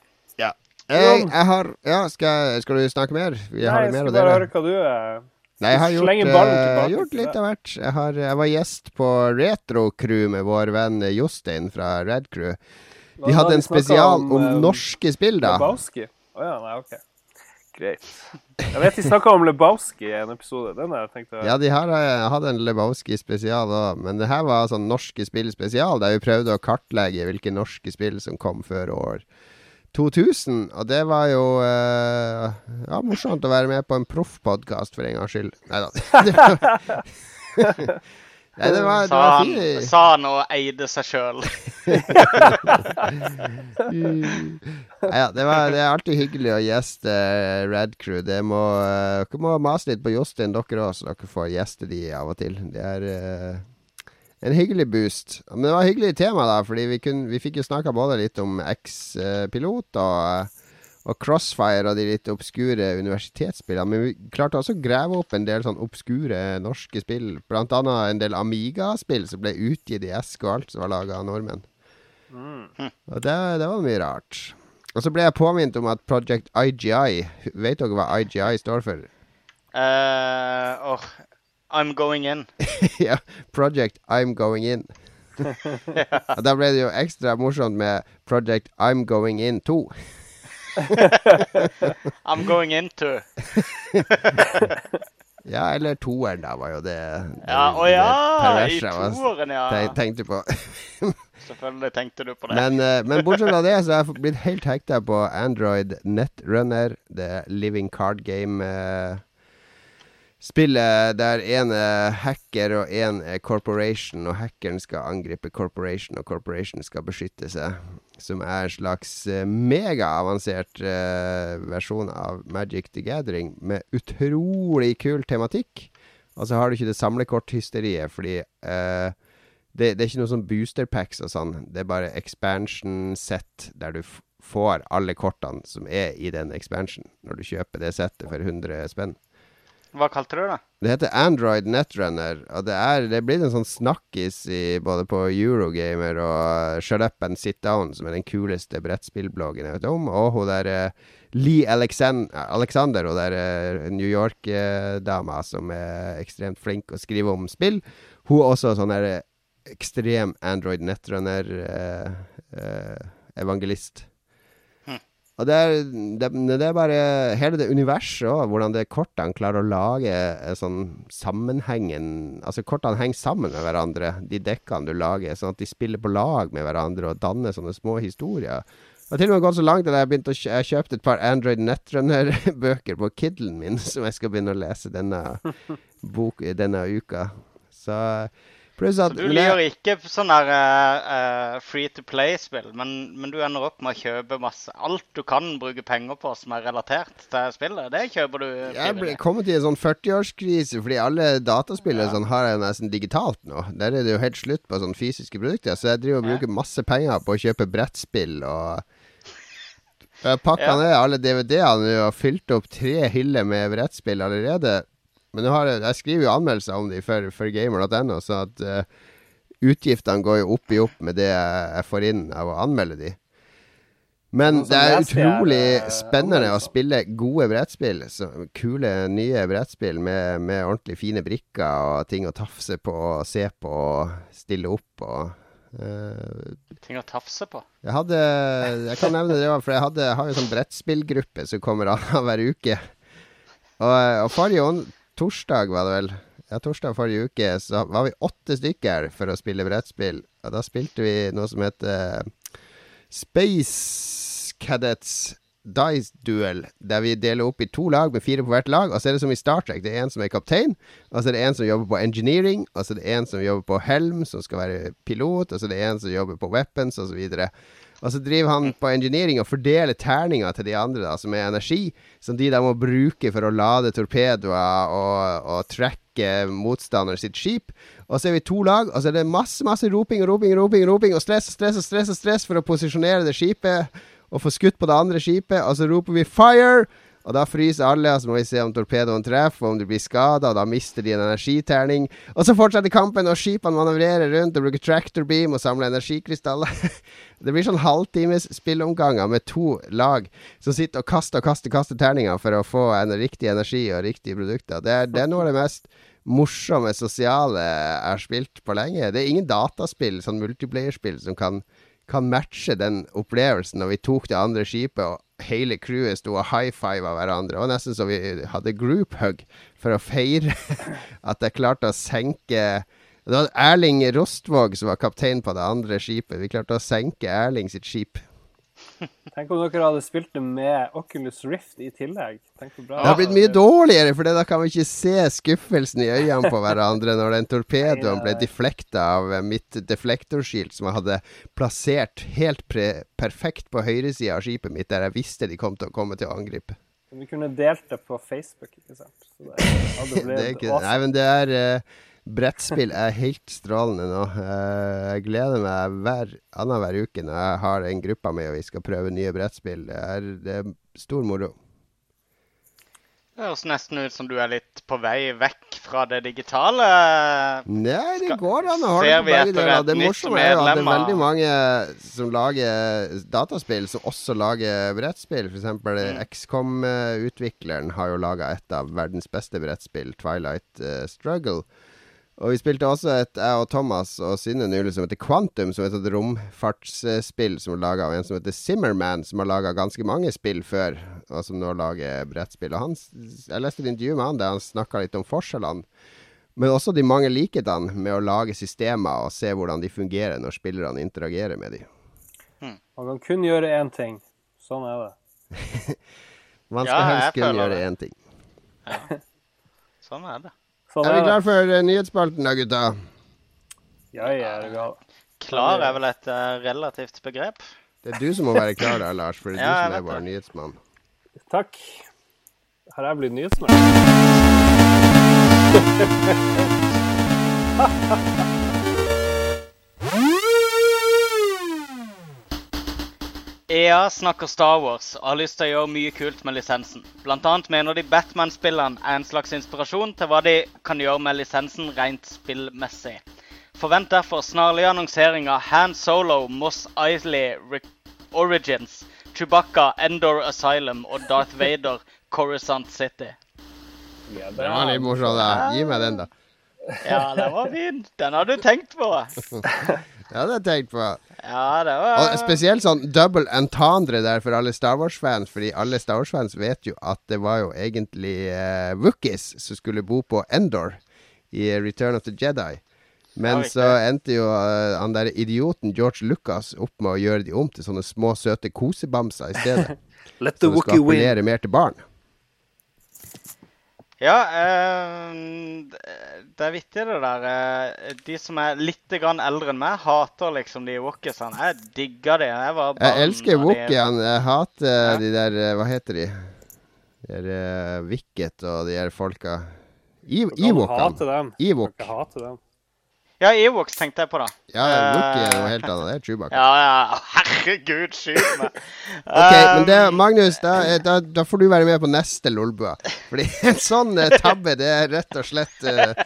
Jeg, jeg har Ja, skal, skal du snakke mer? Vi Nei, har jeg mer Jeg skal bare høre hva du er. Nei, jeg har gjort, eh, tilbake gjort litt av hvert. Jeg, har, jeg var gjest på Retro Crew med vår venn Jostein fra Red Crew. De hadde en spesial om, eh, norske spill, da. Lebowski? Å ja, nei, OK. Greit. Jeg vet de snakka om Lebowski i en episode. Den har jeg Ja, de har eh, hadde en Lebowski spesial òg, men det her var sånn norske spill spesial, der vi prøvde å kartlegge hvilke norske spill som kom før år 2000. Og det var jo eh, ja, morsomt å være med på en proffpodkast for en gangs skyld. Nei da. Nei, det var, det var han, fint. sa han og eide seg sjøl. Ja, det, var, det er alltid hyggelig å gjeste eh, Red Crew. Det må, eh, dere må mase litt på Jostein, dere òg, så dere får gjeste de av og til. Det er uh, en hyggelig boost. Men det var et hyggelig tema, da, fordi vi, kunne, vi fikk jo snakka både litt om eks-pilot og, og Crossfire og de litt obskure universitetsspillene. Men vi klarte også å grave opp en del sånn obskure norske spill. Blant annet en del Amiga-spill som ble utgitt i esk og alt som var laga av nordmenn. Og det, det var mye rart. Og så ble jeg påminnet om at Project IGI Vet dere hva IGI står for? Uh, oh, I'm going in. ja, Project I'm Going In. Og da ble det jo ekstra morsomt med Project I'm Going In 2. I'm going into. Ja, eller toeren, da, var jo det det- Ja, å ja! I jeg toeren, ja. te- tenkte på. Selvfølgelig tenkte du på det. Men, eh, men bortsett fra det, så har jeg blitt helt hekta på Android Netrunner, det Living Card Game. eh, Spillet der en er hacker og en er corporation, og hackeren skal angripe corporation, og corporation skal beskytte seg. Som er en slags eh, megaavansert uh, versjon av Magic the Gathering med utrolig kul tematikk. Og så har du ikke det samlekorthysteriet, fordi uh, det, det er ikke noe sånn booster packs og sånn. Det er bare expansion set der du får alle kortene som er i den expansion, når du kjøper det settet for 100 spenn. Hva kalte du det? Det heter Android Netrunner, og det er, det blitt en sånn snakkis i, både på Eurogamer og Shut Up and Sit Down, som er den kuleste brettspillbloggen jeg vet om, og hun der eh, Lee Alexan Alexander, hun der eh, New York-dama som er ekstremt flink å skrive om spill. Hun er også sånn eh, ekstrem Android Netrunner-evangelist. Hm. Og det er, det, det er bare hele det universet òg, hvordan det kortene klarer å lage sånn sammenhengen Altså, kortene henger sammen med hverandre, de dekkene du lager, sånn at de spiller på lag med hverandre og danner sånne små historier. Jeg har til og med gått så langt at jeg begynte å jeg har kjøpt et par Android Netrunner-bøker på Kiddelen min, som jeg skal begynne å lese denne, bok, denne uka. Så Så du liker ikke sånn der eh, free to play-spill, men, men du ender opp med å kjøpe masse Alt du kan bruke penger på som er relatert til spillet, det kjøper du Jeg ble kommet i en sånn 40-årskrise, fordi alle dataspillere sånn, har jeg nesten digitalt nå. Der er det jo helt slutt på sånn fysiske produkter. Så jeg driver og Ja. masse penger på å kjøpe brettspill og Jeg pakka Ja. ned alle DVD-ene og fylt opp tre hyller med brettspill allerede. Men har jeg, skriver jo anmeldelser om de for, for gamer.no, så at uh, utgiftene går jo opp i opp med det jeg, får inn av å anmelde de. Men det er utrolig eh, spennende å spille gode brettspill. Så, kule, nye brettspill med, med ordentlig fine brikker og ting å tafse på og se på og stille opp og uh, Ting å tafse på. Jeg hadde Jeg kan nevne det òg, for jeg, hadde, jeg har jo sånn brettspillgruppe som kommer av hver uke. Og, og forrige on torsdag, var det vel Ja, torsdag forrige uke så var vi åtte stykker for å spille brettspill. Og da spilte vi noe som heter Space Cadets Dice Duel, der vi deler opp i to lag med fire på hvert lag. Og så er det som i Star Trek. Det er en som er kaptein, og så er det en som jobber på engineering, og så er det en som jobber på helm, som skal være pilot, og så er det en som jobber på weapons, osv. Og så driver han på engineering og fordeler terninger til de andre, da, som er energi, som de da må bruke for å lade torpedoer og, og tracke motstander sitt skip. Og så er vi to lag, og så er det masse masse roping og roping, roping, roping og stress og stress og stress og stress for å posisjonere det skipet og få skutt på det andre skipet. Og så roper vi 'fire'! Og da fryser alle, og så må vi se om torpedoen treffer, og om du blir skada, og da mister de en energiterning. Og så fortsetter kampen, og skipene manøvrerer rundt og bruker tractor beam og samler energikrystaller. det blir sånn halvtimes spilleomganger med to lag som sitter og kaster og kaster, kaster terninger for å få en riktig energi og riktige produkter. Det er, det er noe av det mest morsomme sosiale jeg har spilt på lenge. Det er ingen dataspill, sånn multiplayerspill, som kan kan matche den opplevelsen når vi tok det andre skipet, og hele crewet sto og high fiva hverandre. Var nesten så vi hadde group hug for å feire at jeg klarte å senke Det var Erling Rostvåg som var kaptein på det andre skipet. Vi klarte å senke Erling sitt skip. Tenk om dere hadde spilt det med Oculus Rift i tillegg. Bra Det har blitt mye dårligere, for da kan vi ikke se skuffelsen i øynene på hverandre når den torpedoen ble deflekta av eh, mitt deflektorskilt som jeg hadde plassert helt perfekt på høyresida av skipet mitt, der jeg visste de kom til å komme til å angripe. Vi kunne delt det på Facebook, ikke sant? Så det hadde Det er ikke, nei, men det er eh, Brettspill er helt strålende nå. Eh, jeg gleder meg hver annenhver uke når jeg har en gruppe med og vi skal prøve nye brettspill. Det er, det er stor moro. Det høres nesten ut som du er litt på vei vekk fra det digitale. Nei, det går an å holde på begge deler. Det morsomme er jo at det er veldig mange som lager dataspill, som også lager brettspill. Eksempel Mm. XCOM-utvikleren har jo laga et av verdens beste brettspill, Twilight eh, Struggle. Og vi spilte også et, jeg og Thomas og Synne nylig, som heter Quantum, som er et romfartsspill som er laga av en som heter Zimmerman, som har laga ganske mange spill før, og som nå lager brettspill. Og han, jeg leste et intervju med han der han snakka litt om forskjellene. Men også de mange likhetene med å lage systemer og se hvordan de fungerer når spillerne interagerer med dem. Man kan kun gjøre én ting. Sånn er det. Man skal ja, helst kun gjøre det. én ting. Sånn er det. Sånn Er vi er klar for eh, nyhetsspalten da, gutta? Jeg er klar. Klar er vel et uh, relativt begrep. Det er du som må være klar da, Lars, for det er Ja, du som er vår nyhetsmann. Takk. Har jeg blitt nyhetsmann? EA snakker Star Wars og har lyst til å gjøre mye kult med lisensen. Blant annet mener de Batman-spillene er en slags inspirasjon til hva de kan gjøre med lisensen rent spillmessig. Forvent derfor snarlig annonsering av Han Solo, Moss Eisley Re Origins, Chewbacca, Endor Asylum og Darth Vader, Coruscant City. Ja, Det var litt morsomt. Gi meg den, da. Ja, den var fin. Den har du tenkt på. Ja, det hadde jeg tenkt på. Ja, det var Og spesielt sånn double entendre der for alle Star Wars-fans, fordi alle Star Wars-fans vet jo at det var jo egentlig uh, Wookies som skulle bo på Endor i Return of the Jedi. Men så endte jo uh, han der idioten George Lucas opp med å gjøre de om til sånne små, søte kosebamser i stedet. Let Så Wookie win. Som skal appellere mer til barn. Ja, eh, det er vittig det der. eh, De som er litt grann eldre enn meg, hater liksom de wokisene. Jeg digger de. Jeg var barn Jeg elsker når. Jeg hater Ja. de der eh, Hva heter de? De der uh, Wicket og de der folka. I- Kan hate Ewokene. dem. Ewok. Ja, Ewoks tenkte jeg på, da. Ja, Wookie er jo noe helt annet. Det er Chewbacca. Ja, ja. Herregud, skyt meg. Ok, men det, Um, Magnus, da, eh, da, da får du være med på neste Lolbua. Fordi en sånn eh, tabbe, det er rett og slett eh,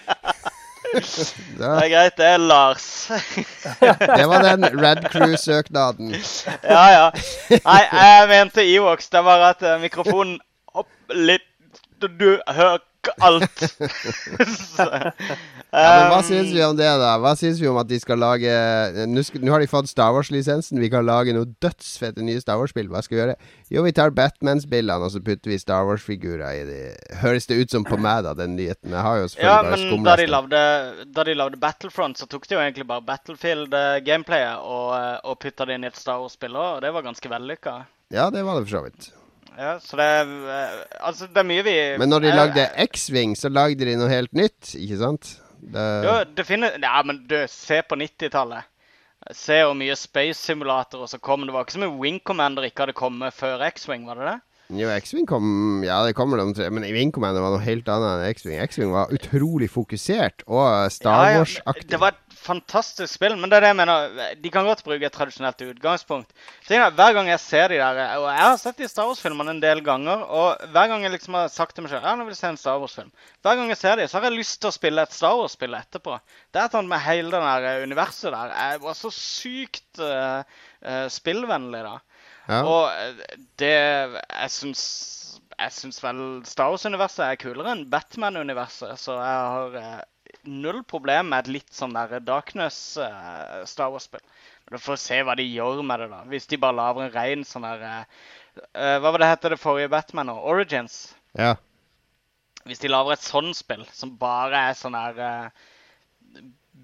Det er greit, det er Lars. Det var den Red Crew-søknaden. ja, ja. Nei, jeg mente Ewoks. Det var at eh, mikrofonen opp litt Du, du ikke alt. Så, Ja, men hva um, syns vi om det, da? Hva syns vi om at de skal lage Nå, skal, nå har de fått Star Wars-lisensen. Vi kan lage noe dødsfette nye Star Wars-spill. Hva skal vi gjøre? Jo, vi tar Batman-spillene, og så putter vi Star Wars-figurer i de. Høres det ut som på meg, da, den nyheten? Jeg har jo Ja, selvfølgelig bare men da de, lagde, da de lagde Battlefront, så tok de jo egentlig bare Battlefield-gameplayet og, eh, og putta det inn i et Star Wars-spill òg, og det var ganske vellykka. Ja, det var det for så vidt. Ja, så det er eh, Altså, det er mye vi Men når de lagde X-Wing, så lagde de noe helt nytt, ikke sant? Det, Jo, definitivt Ja, men du, se på 90-tallet. Se hvor mye space simulatorer som så kom. Det var ikke som om Wing Commander ikke hadde kommet før X-Wing, var det det? Jo, X-Wing kom Ja, det kommer de tre. men Wing Commander var noe helt annet enn X-Wing. X-Wing var utrolig fokusert og Star Ja, ja, Wars-aktig. Det var et fantastisk spill, men det er det jeg mener. De kan godt bruke et tradisjonelt utgangspunkt. Tingen er, Hver gang jeg ser de der Og jeg har sett de Star Wars-filmene en del ganger, og hver gang jeg liksom har sagt til meg selv ja, nå vil jeg se en Star Wars-film, hver gang jeg ser de, så har jeg lyst til å spille et Star Wars-spill etterpå. Det er et annet med hele det der eh, universet der. Jeg var så sykt uh, uh, spillvennlig da. Ja. Og det Jeg syns jeg syns vel Star Wars-universet er kulere enn Batman-universet, så jeg har null problem med et litt sånn der Darkness uh, Star Wars-spill. Men du får se hva de gjør med det, da. Hvis de bare lager en rein sånn der eh, Hva var det hette det forrige Batman nå? Origins? ja. Hvis de lager et sånt spill som bare er sånn der eh,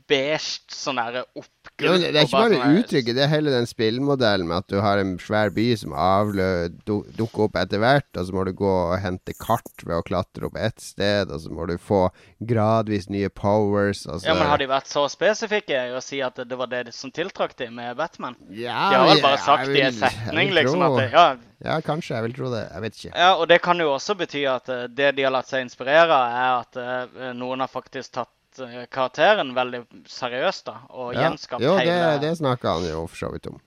beige, sånn der oppgulp Ja, det, er ikke bare sånn uttrykket, det er hele den spillmodellen med at du har en svær by som avlø, du, dukker opp etter hvert, og så må du gå og hente kart ved å klatre opp ett sted, og så må du få gradvis nye powers. Og så, Ja, men Har de vært så spesifikke i å si at det var det som tiltrakk dem med Batman? ja, De har vel bare sagt jeg i en vil- setning liksom at det, ja, Ja, kanskje. Jeg vil tro det. Jeg vet ikke. ja, og det kan jo også bety at eh, det de har latt seg inspirere av, er at eh, noen har faktisk tatt eh, karakteren veldig seriøst da, og Ja. gjenskapt Jo, det, hele det snakka han jo for så vidt om.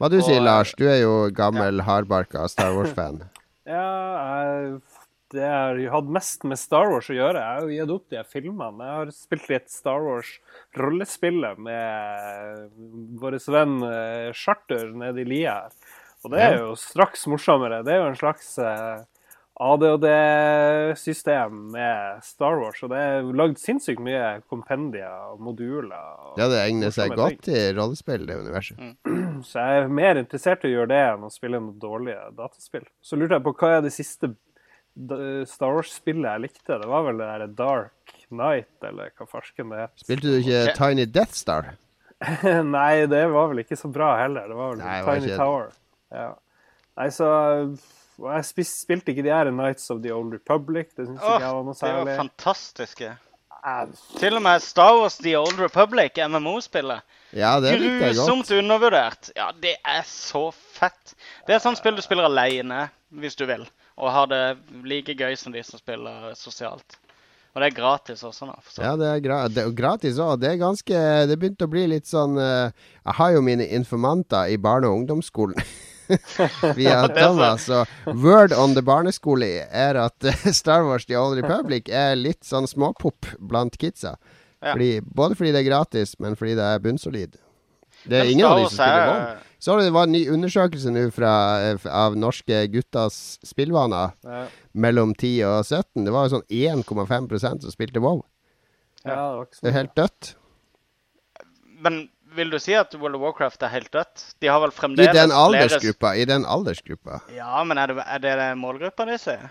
Hva du Og, sier eh, Lars? Du er jo gammel, hardbarka Star Wars-fan. Ja, jeg, det har hatt mest med Star Wars å gjøre. Jeg har jo gitt opp de filmene. Jeg har spilt litt Star Wars-rollespillet med vår venn eh, Charter nede i lia her. Og det er jo straks morsommere. Det er jo en slags eh, ADHD-system med Star Wars. Og det er lagd sinnssykt mye kompendier og moduler. Og Ja, det egner seg godt til rollespill, det universet. så jeg er mer interessert i å gjøre det enn å spille noen dårlige dataspill. Så lurte jeg på hva er det siste Star Wars-spillet jeg likte? Det var vel det der Dark Night, eller hva farsken det het. Spilte du ikke. Tiny Death Star? Nei, det var vel ikke så bra heller. Det var vel Nei, Tiny var Tiny. Tower. Ja. Nei, så Og jeg spil spilte ikke de her Nights of the Old Republic. Det syns oh, ikke jeg var noe de var særlig. fantastiske. Eh, Til og med Star Wars The Old Republic, MMO-spillet. Ja, det likte jeg godt. Grusomt undervurdert. Ja, det er så fett. Det er sånn spill du spiller alene, hvis du vil. Og har det like gøy som de som spiller sosialt. Og det er gratis også nå. Så. Ja, det er, gra det er gratis òg. Det er ganske Det begynte å bli litt sånn uh, Jeg har jo mine informanter i barne- og ungdomsskolen. Via Thomas. Og word on the barneskole er at eh, Star Wars The Old Republic er litt sånn småpop blant kidsa. Fordi, både fordi det er gratis, men fordi det er bunnsolid. Det er ingen av de som spiller er- WoW. Så det var en ny undersøkelse nå fra, eh, av norske guttas spillvaner Ja, mellom 10 og 17. Det var jo sånn 1,5% som spilte WoW. ja, det var ikke så Det er helt dødt. Men vil du si at World of Warcraft er helt dødt? De har vel fremdeles I den flere- aldersgruppa. I den aldersgruppa. Ja, men er det, er det det målgruppa de sier?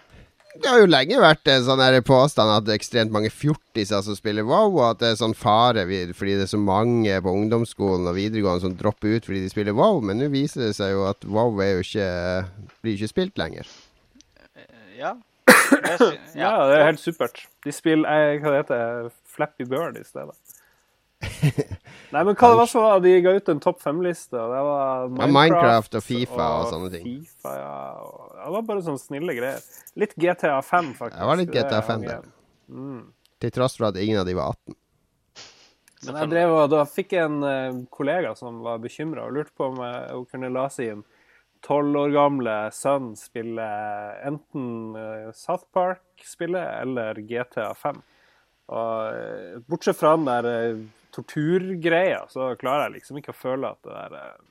Det har jo lenge vært en sånn her påstand at det er ekstremt mange fjortiser som spiller WoW, og at det er sånn fare fordi det er så mange på ungdomsskolen og videregående som dropper ut fordi de spiller WoW, men nå viser det seg jo at WoW er jo ikke blir ikke spilt lenger. Ja. Det sy- Ja, det er helt supert. De spiller eh, Hva det heter Flappy Bird i stedet. Nei, men hva det var så de ga ut en topp fem-liste, og det var Ja, Minecraft og FIFA og sånne ting. FIFA, ja, og, det var bare sånne snille greier. Litt GTA 5, faktisk. Det var litt GTA 5 var der. Mm. Til tross for at ingen av de var 18. Men jeg drev og da fikk jeg en eh, kollega som var bekymra og lurte på om hun kunne la sin tolv år gamle sønn spille enten eh, South Park-spillet eller GTA 5. Og eh, bortsett fra den der eh, torturgreia, så klarer jeg liksom ikke å føle at det der eh,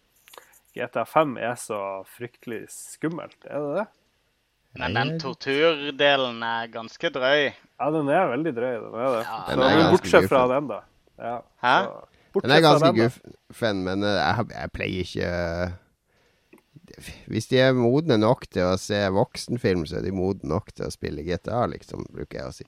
GTA 5 er så fryktelig skummelt. Er det det? Men den torturdelen er ganske drøy. Ja, den er veldig drøy. Den er det. Ja, den er men bortsett fra den, da. Ja, Hæ? så- Den er ganske guffen, men eh, jeg, jeg pleier ikke Hvis de er modne nok til å se voksenfilm, så er de modne nok til å spille GTA, liksom, bruker jeg å si.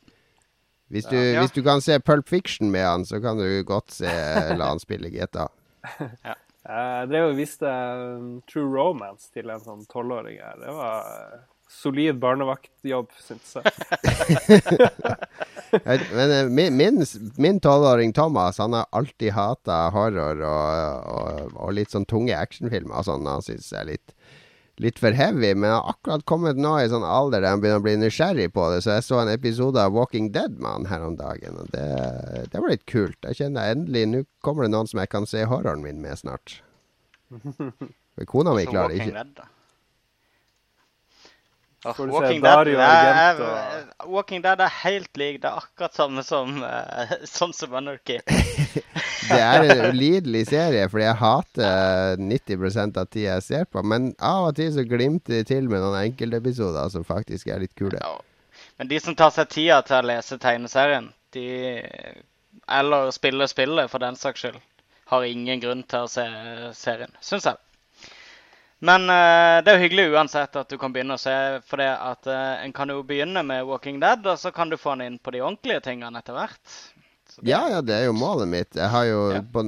Hvis du, Ja. hvis du kan se Pulp Fiction med han, så kan du godt se la han spille GTA. Jeg drev og viste um, True Romance til en sånn tolvåring her. Det var uh, solid barnevaktjobb, syns jeg. Men eh, min- tolvåring Thomas Han har alltid hata horror og, og, og litt sånn tunge actionfilmer. Sånn, han syns er litt, litt for heavy. Men har akkurat kommet nå i sånn alder der han begynner å bli nysgjerrig på det. Så jeg så en episode av Walking Dead med han her om dagen, og det, det var litt kult. Jeg kjenner endelig Nå kommer det noen som jeg kan se horroren min med snart. For kona mi klarer ikke. Se Walking Dead, Argento er, Walking Dead er helt lik. Det er akkurat samme som uh, Sons of Anarchy. Det er en ulidelig serie, fordi jeg hater 90% av tida jeg ser på. Men av og til så glimter de til med noen enkeltepisoder som faktisk er litt kule. Ja. Men de som tar seg tida til å lese tegneserien, de Eller spille spillet, for den saks skyld, har ingen grunn til å se serien, syns jeg. Men eh, det er jo hyggelig uansett at du kan begynne å se, for det at eh, en kan jo begynne med Walking Dead, og så kan du få den inn på de ordentlige tingene etter hvert. Ja, ja, det er jo målet mitt. Jeg har jo Ja. på,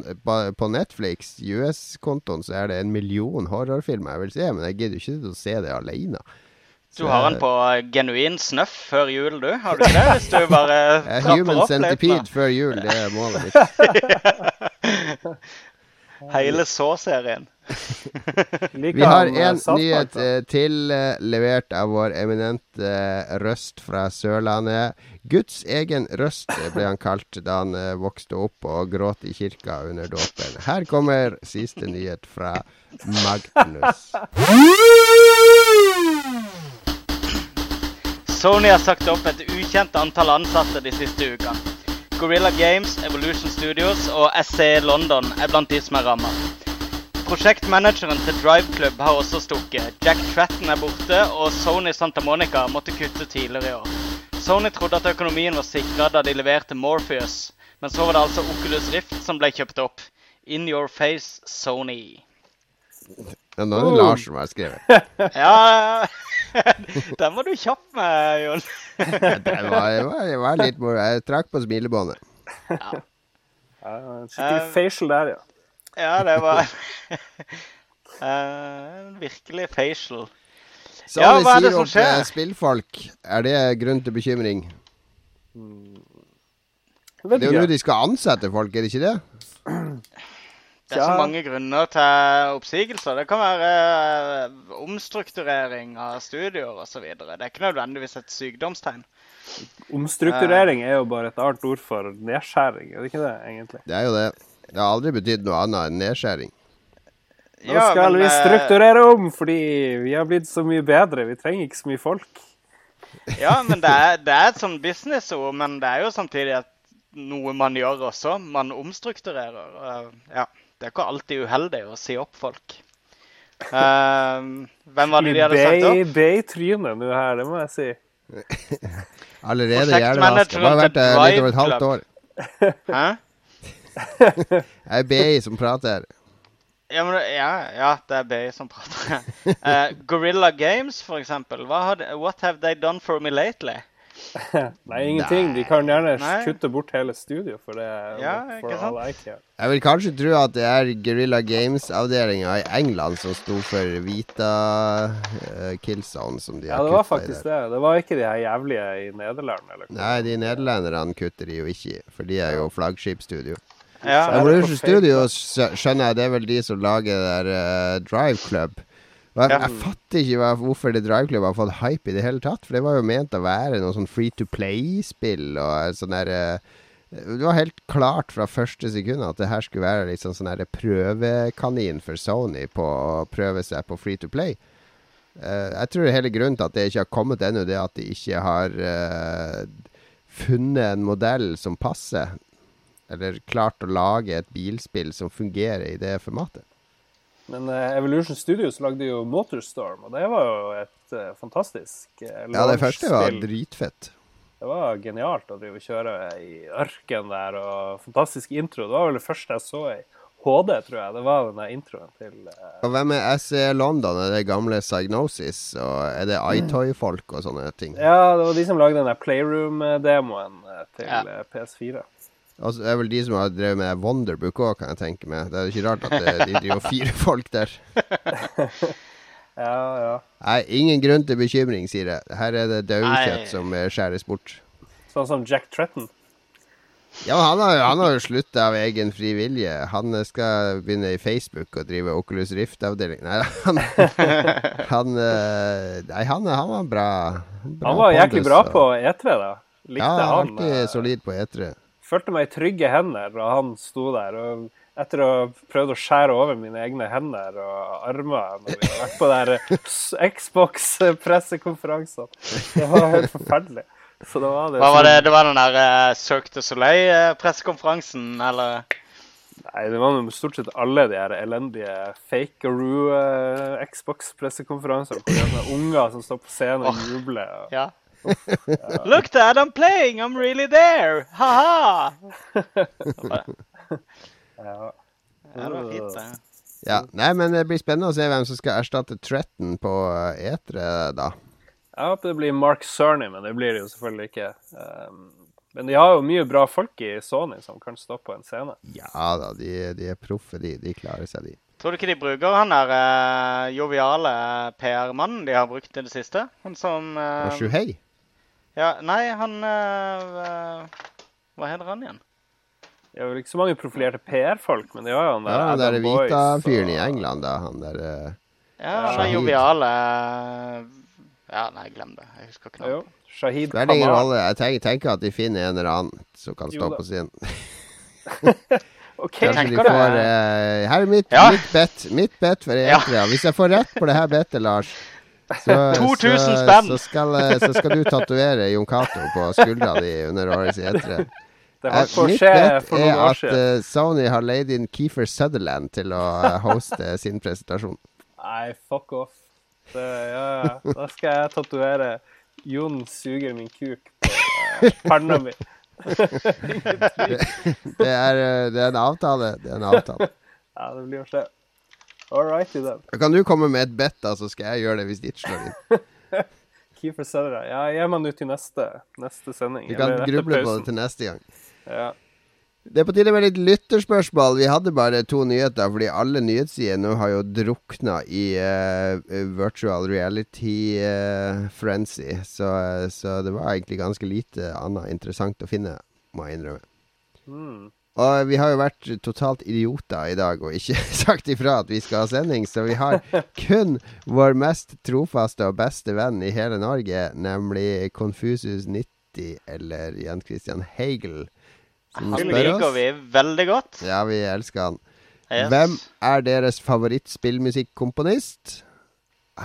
på, Netflix, US-kontoen, så er det en million horrorfilmer jeg vil se, men jeg gidder jo ikke å se det alene. Du har den på eh, genuin snøff før jul, du? Har du ikke det? Hvis du bare trapper Human opp Centipede før jul, det er målet mitt. Hele så-serien. Vi har uh, en nyhet eh, til, eh, levert av vår eminente eh, røst fra Sørlandet. Guds egen røst eh, ble han kalt da han eh, vokste opp og gråt i kirka under dåpen. Her kommer siste nyhet fra Magnus. Sony har sagt opp et ukjent antall ansatte de siste ukene. Gorilla Games, Evolution Studios og SC London er blant de som er ramma. Prosjektmanageren til Drive Club har også stukket. Jack Tratton er borte, og Sony Santa Monica måtte kutte tidligere i år. Sony trodde at økonomien var sikra da de leverte Morpheus, men så var det altså Oculus Rift som ble kjøpt opp. In your face, Sony. Ja, nå er det Lars som har skrevet. Ja, den var du kjapp med, Jon. Det var, jeg var, jeg var litt moro. Jeg trakk på smilebåndet. Ja, skikkelig Eh, facial der, ja. Ja, det var en virkelig facial. Så Ja, hva er det som skjer? eh, spillfolk. Er det grunn til bekymring? Jeg Det er jo nå de skal ansette folk, er det ikke det? Det er så mange grunner til oppsigelser. Det kan være eh, omstrukturering av studioer osv. Det er ikke nødvendigvis et sykdomstegn. Omstrukturering er jo bare et annet ord for nedskjæring, er det ikke det, egentlig? Det er jo det. Det har aldri betydd noe annet enn nedskjæring. Nå Ja, skal men, vi eh, strukturere om, fordi vi har blitt så mye bedre. Vi trenger ikke så mye folk. Ja, men det er, det er et sånn businessord, men det er jo samtidig at noe man gjør også. Man omstrukturerer. Ja, det er ikke alltid uheldig å si opp folk. Uh, hvem var det de hadde sagt opp? Be i trynet nå her, det må jeg si. Allerede hjernevaska. Det har vært eh, litt over et halvt år. Hæ? Det er BI som prater. Ja, men, ja, ja, det er BI som prater. Uh, Gorilla Games, for eksempel. Hva har de, what have they done for me lately? Nei, ingenting. De kan gjerne Nei. kutte bort hele studio for det. Ja, for I. Jeg vil kanskje tro at det er Guerrilla Games-avdelinga i England som sto for Vita uh, Killzone, som de Ja, har det var faktisk det. Det var ikke de her jævlige i Nederland. Eller. Nei, de nederlenderne kutter de jo ikke i, for de er jo flaggskipstudio. Ja, Evolution Studios skjønner jeg, det er vel de som lager der uh, Drive Club. Jeg, Ja. jeg fatter ikke hva, hvorfor det Drive Club har fått hype i det hele tatt. For det var jo ment å være noe sånn free to play-spill og sånn der uh, Det var helt klart fra første sekund at det her skulle være liksom sånn der prøvekanin for Sony på å prøve seg på free to play. Uh, jeg tror hele grunnen til at det ikke har kommet ennå, det er at de ikke har eh, funnet en modell som passer. Eller klart å lage et bilspill som fungerer i det formatet. Men uh, Evolution Studios lagde jo Motorstorm, og det var jo et uh, fantastisk uh, Ja, det første var dritfett. Det var genialt å drive og kjøre i ørken der, og fantastisk intro. Det var vel det første jeg så i HD, tror jeg. Det var den der introen til Og hvem er SE London? Er det gamle Psygnosis? Og er det iToy-folk og sånne ting? Ja, det var de som lagde den der Playroom-demoen til Ja. eh, PS4. Altså, det er vel de som har drevet med Wonderbook òg, kan jeg tenke meg. Det er jo ikke rart at det, de driver og fyrer folk der. Ja, ja. Nei, ingen grunn til bekymring, sier jeg. Her er det daukjøtt som eh, skjæres bort. Sånn som Jack Tretton. Ja, han har, han har jo slutta av egen fri vilje. Han eh, skal begynne i Facebook og drive Oculus Rift-avdeling. Nei, han Han, eh, nei, han, han var bra. bra Han var jæklig bra på E3, da. Likte Ja, han. alltid eh, solid på E E3. Følte meg i trygge hender, og han sto der. og etter å ha prøvd å skjære over mine egne hender og armer når vi har vært på der Xbox-pressekonferansene. Det var helt forferdelig. Så da var det Hva var det? sånn- Det var den der uh, Cirque du Soleil-pressekonferansen, eller? Nei, det var jo stort sett alle de her elendige fakeroo Xbox-pressekonferansene. Det sånne unger som står på scenen og jubler. Og, Ja. Look, Dad, I'm playing! I'm really there! Ha-ha! ja. Ja, det var fint, det. Ja, nei, men det blir spennende å se hvem som skal erstatte Tretten på eh, E3, da. Jeg håper det blir Mark Cerny, men det blir det jo selvfølgelig ikke. Um, men de har jo mye bra folk i Sony som kan stå på en scene. Ja da, de, de er proffe, de. De klarer seg, de. Tror du ikke de bruker han der uh, joviale PR-mannen de har brukt i det siste? Han som uh, Shuhei? Ja, nei, han eh, Hva heter han igjen? Det er vel ikke så mange profilerte PR-folk, men det gjør jo han der Ja, den der hvita Vita-fyren i England, da. Han der eh, Ja, han er joviale Ja, nei, glem det. Jeg husker ikke noe. navnet. Shahid Spiller ingen rolle. Jeg tenker, tenker at de finner en eller annen som kan Jo stå da. på sin. OK, Kanskje de får uh, Her er mitt, Ja. mitt bet. Mitt bet for Ja. E3. Hvis jeg får rett på det her betet, Lars så, 2000 så, spenn. Så skal, eh, så skal du tatovere Jon Cato på skuldra di under årets E3. det mitt skje for er noen år at eh, Sony har leid inn Keefer Sutherland til å uh, hoste sin presentasjon. Nei, fuck off. Det, ja, ja. Da skal jeg tatovere 'Jon suger min kuk' på uh, panna mi. Det er, eh, det er en avtale. Det er en avtale. Ja, det blir å skje. All righty, then. Kan du komme med et bet, da, så skal jeg gjøre det hvis ditt slår inn. Keeper Sutherland. Ja, gir meg nå til neste, neste sending. Vi kan gruble på det til neste gang. Ja. Det er på tide med litt lytterspørsmål. Vi hadde bare to nyheter, fordi alle nyhetssider nå har jo drukna i uh, virtual reality eh, frenzy. Så, eh, så det var egentlig ganske lite annet interessant å finne, må jeg innrømme. Mm. Og vi har jo vært totalt idioter i dag og ikke sagt ifra at vi skal ha sending, så vi har kun vår mest trofaste og beste venn i hele Norge, nemlig Confusus90 eller Jan Christian Hegel, Han liker oss. vi veldig godt. Ja, vi elsker han. Yes. Hvem er deres favorittspillmusikkomponist?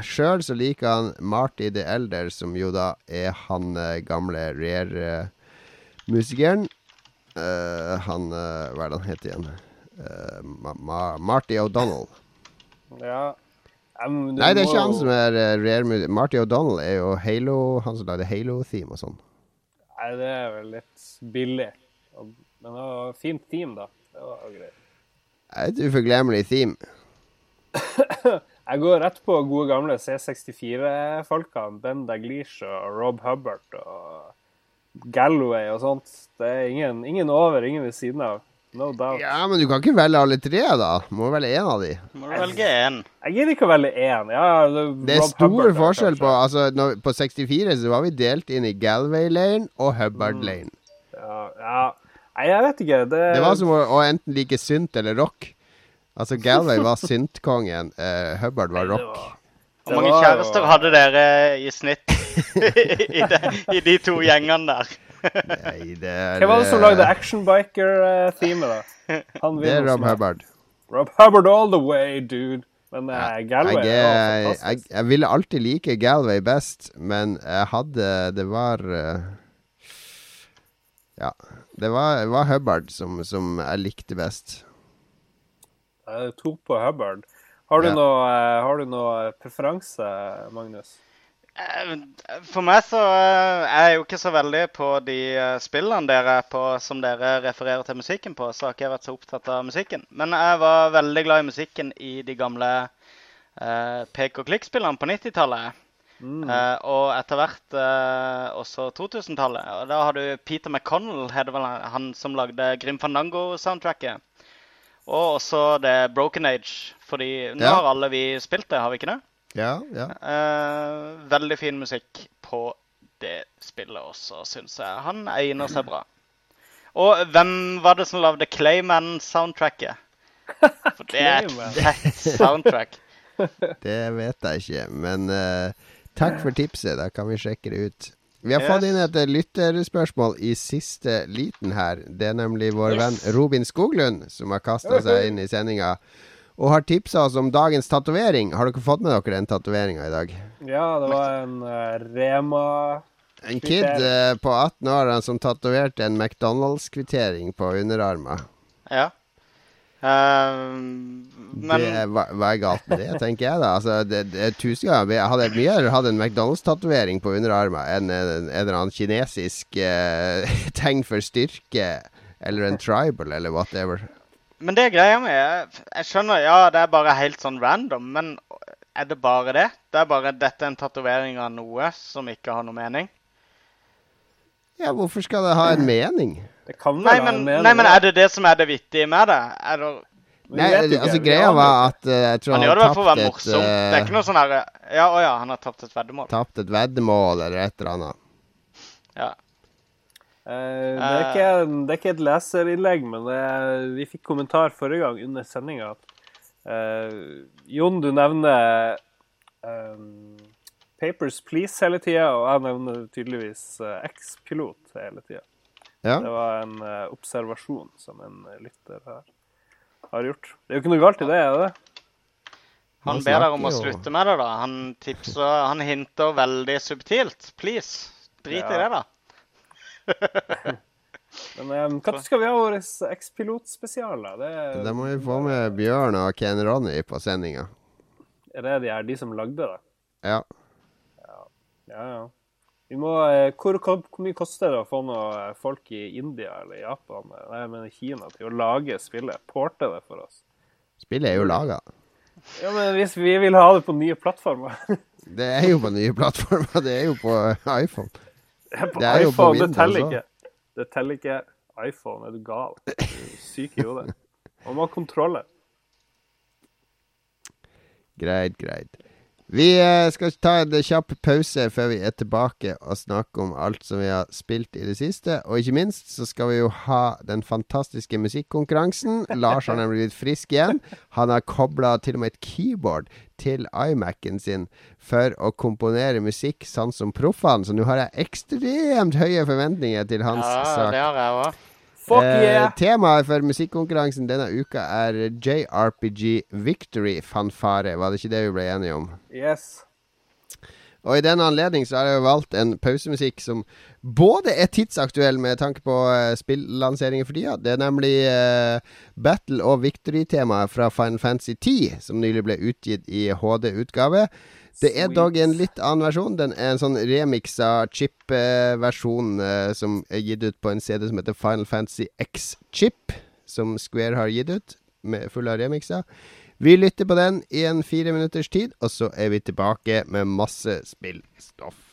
Sjøl så liker han Marty the Elder, som jo da er han eh, gamle Rare-musikeren. Eh, han uh, Hva er det han heter igjen? Uh, Ma Ma Marty O'Donnell. Ja. Um, Nei, det er ikke han som er uh, Rare-musiker. Marty O'Donnell er jo Halo Han som lagde Halo-theme og sånn. Nei, det er vel litt billig. Men det var fint team, da. Det var greit. Et uforglemmelig theme. Jeg går rett på gode gamle C64-folkene. Ben Daglish og Rob Hubbard og Galloway og sånt. Det er ingen, ingen over, ingen ved siden av. No doubt. Ja, men du kan ikke velge alle tre, da. Du Må velge én av de. Må du velge én. Jeg gidder ikke å velge én. Ja, det, Det er Rob stor Hubbard, forskjell på. Altså, når, På 64 så var vi delt inn i Galway Lane og Hubbard-lane Ja, ja. Nei, jeg vet ikke. Det, Det var som å, å enten like synt eller rock. Altså, Galway var syntkongen, uh, Hubbard var rock. var- Hvor mange var kjærester hadde dere i snitt i, de, i de to gjengene der? Nei, det er Hvem var det som eh, lagde actionbiker-teamet, da? Han Det er Rob. Hubbard. Rob Hubbard all the way, dude. Men uh, Galway Jeg, var fantastisk. jeg, jeg ville alltid like Galway best, men jeg hadde Det var eh, Ja. Det var, var Hubbard som, som jeg likte best. Jeg tok på Hubbard. Har du, Ja. noe, eh, har du noe preferanse, Magnus? Eh, For meg så eh, er jeg jo ikke så veldig på de spillene dere er på som dere refererer til musikken på, så har ikke jeg vært så opptatt av musikken. Men jeg var veldig glad i musikken i de gamle eh, pek og klikk-spillene på 90-tallet. Eh, og etter hvert eh, også 2000-tallet. Og da har du Peter McConnell, heter vel han, han som lagde Grim Fandango-soundtracket. Og også det Broken Age. Fordi nå Ja. har alle vi spilt det, har vi ikke det? Ja, ja. Eh, veldig fin musikk på det spillet også, syns jeg. Han egner seg bra. Og hvem var det som lagde Clayman-soundtracket? For det er et fett soundtrack. Det vet jeg ikke, men uh, takk for tipset. Da kan vi sjekke det ut. Vi har fått inn et lytterspørsmål i siste liten her. Det er nemlig vår venn Robin Skoglund som har kasta seg inn i sendinga. Og har tipsa oss om dagens tatovering. Har dere fått med dere den tatoveringa i dag? Ja, det var en uh, Rema En kid uh, på 18 år som tatoverte en McDonald's-kvittering på underarmen. Ja. Eh, men Det, hva, hva er galt med det, tenker jeg da? Altså, det, det tusen ganger Jeg hadde mye heller hatt en McDonald's-tatovering på underarmen enn en, en eller annen kinesisk uh, tegn for styrke, eller en tribal, eller whatever. Men det greia med jeg, jeg skjønner, ja, det er bare helt sånn random, men er det bare det? Det er bare dette er en tatovering av noe som ikke har noe mening? Ja, hvorfor skal det ha en mening? Det kan vel Nei, men, være mer. nei, men er det det som er det vittige med det? Er det Nei, altså Greia var at uh, jeg tror Han han, gjør det et tapte Det er ikke eh, noe sånn herre Ja, å ja, han har tapt et veddemål. tapt et veddemål eller et eller annet. Ja. Uh, det, er ikke, det er ikke et leserinnlegg, men det er, vi fikk kommentar forrige gang under sendinga at eh, Jon, du nevner Papers Please hele tida, og jeg nevner tydeligvis uh, X-pilot hele tida. Ja. Det var en uh, observasjon som en eh, lytter her har gjort. Det er jo ikke noe galt i det, er det? Han Han ber deg om å slutte med det, da. Han tipser Han hinter veldig subtilt. Please. Drit i det, da. Men når skal vi ha vår X-pilot-spesial, da? Det, Da må vi få med Bjørn og Ken Ronny på sendinga. er det de her de som lagde det? Ja. Ja, ja. Vi må, eh, hvor, hvor, mye koster det å få noen folk i India eller Japan eh, nei, mener Kina til å lage spillet? Porte det for oss? Spillet er jo laga. Ja, men Hvis vi vil ha det på nye plattformer Det er jo på nye plattformer. Det er jo på iPhone. På Det er jo på iPhone, det teller ikke. Det teller ikke. iPhone. Er du gal? Du er syk i hodet. Man må ha kontroller. Greit, greit. Vi eh, skal ta en kjapp pause før vi er tilbake og snakke om alt som vi har spilt i det siste. Og ikke minst så skal vi jo ha den fantastiske musikkonkurransen. Lars har nemlig blitt frisk igjen. Han har kobla til og med et keyboard til iMac-en sin for å komponere musikk sånn som proffene. Så nå har jeg ekstremt høye forventninger til hans Ja, sak. det har jeg òg. Fuck Eh, yeah! temaet for musikkonkurransen denne uka er JRPG Victory fanfare. Var det ikke det vi ble enige om? Yes. Og i den anledning så har jeg jo valgt en pausemusikk som både er tidsaktuell med tanke på uh, spillanseringer for tida. Det er nemlig uh, Battle- og Victory-temaet fra Final Fantasy 10, som nylig ble utgitt i HD-utgave. Det er dog en litt annen versjon. Den er en sånn remiksa chip-versjon eh, som er gitt ut på en CD som heter Final Fantasy X-chip, som Square har gitt ut, med full av remikser. Vi lytter på den i en fire minutters tid, og så er vi tilbake med masse spillstoff.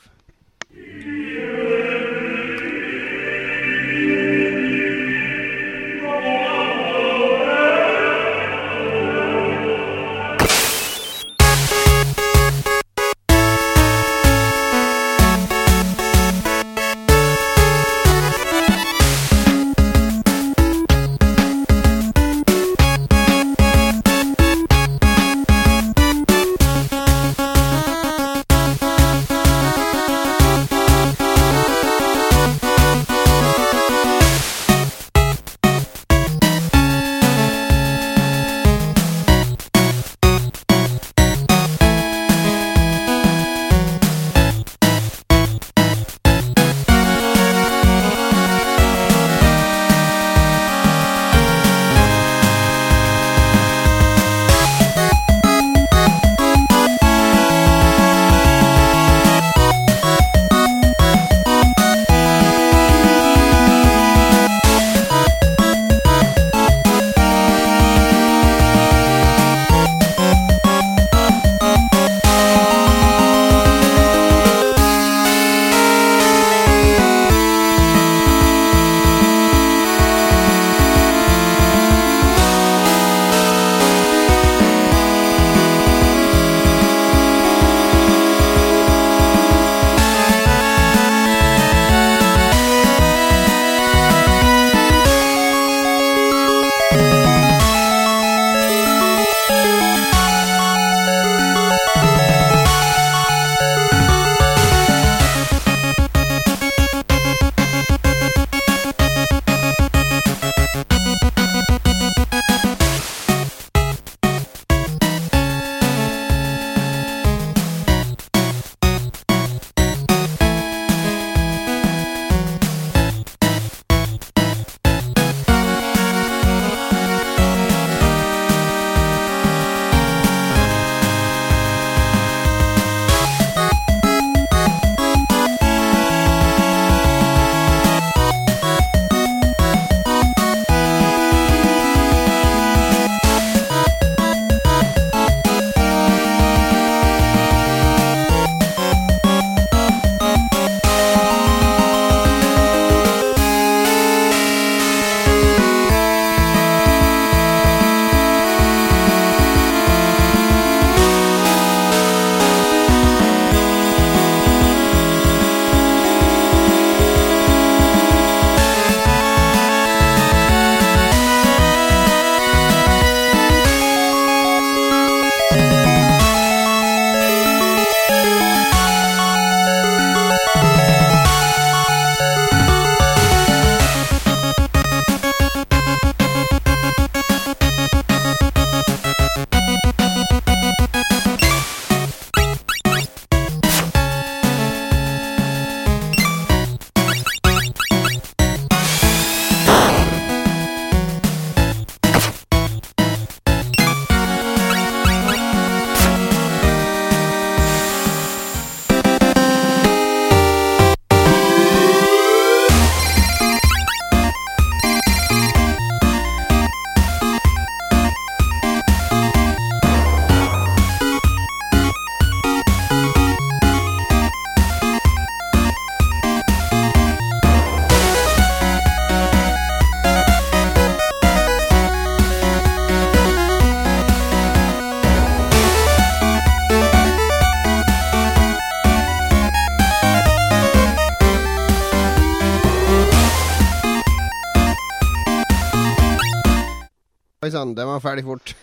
Ferdig fort.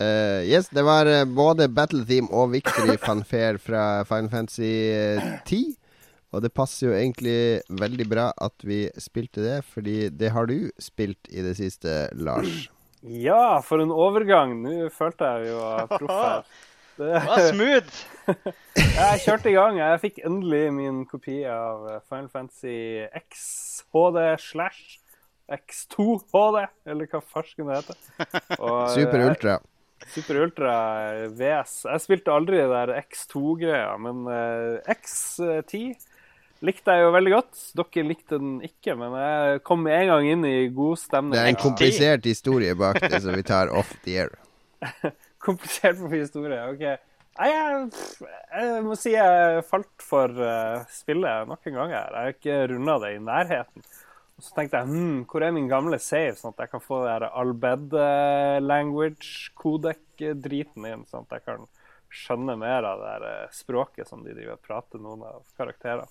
uh, yes, det var eh, både Battle Theme og Victory Fanfare fra Final Fantasy eh, 10. Og det passer jo egentlig veldig bra at vi spilte det, fordi det har du spilt i det siste, Lars. Ja, for en overgang. Nå følte jeg jo proff her. Det, Det var smooth. jeg kjørte i gang. Jeg fikk endelig min kopi av Final Fantasy X HD slash X2 HD, eller hva farsken det heter. Og, Super eh, Ultra. Super Ultra VS. Jeg spilte aldri det der X2-greia, men eh, X10 likte jeg jo veldig godt. Dere likte den ikke, men jeg kom med en gang inn i god stemning. Det er en X10. komplisert historie bak det, som vi tar off the air. Komplisert for historie. OK. Jeg, jeg må si jeg falt for eh, spillet nok en gang her. Jeg har ikke runda det i nærheten. Og så tenkte jeg hm, hvor er min gamle save, sånn at jeg kan få det Albed language codec-driten inn, sånn at jeg kan skjønne mer av det eh, språket som de driver og prater noen av karakterene.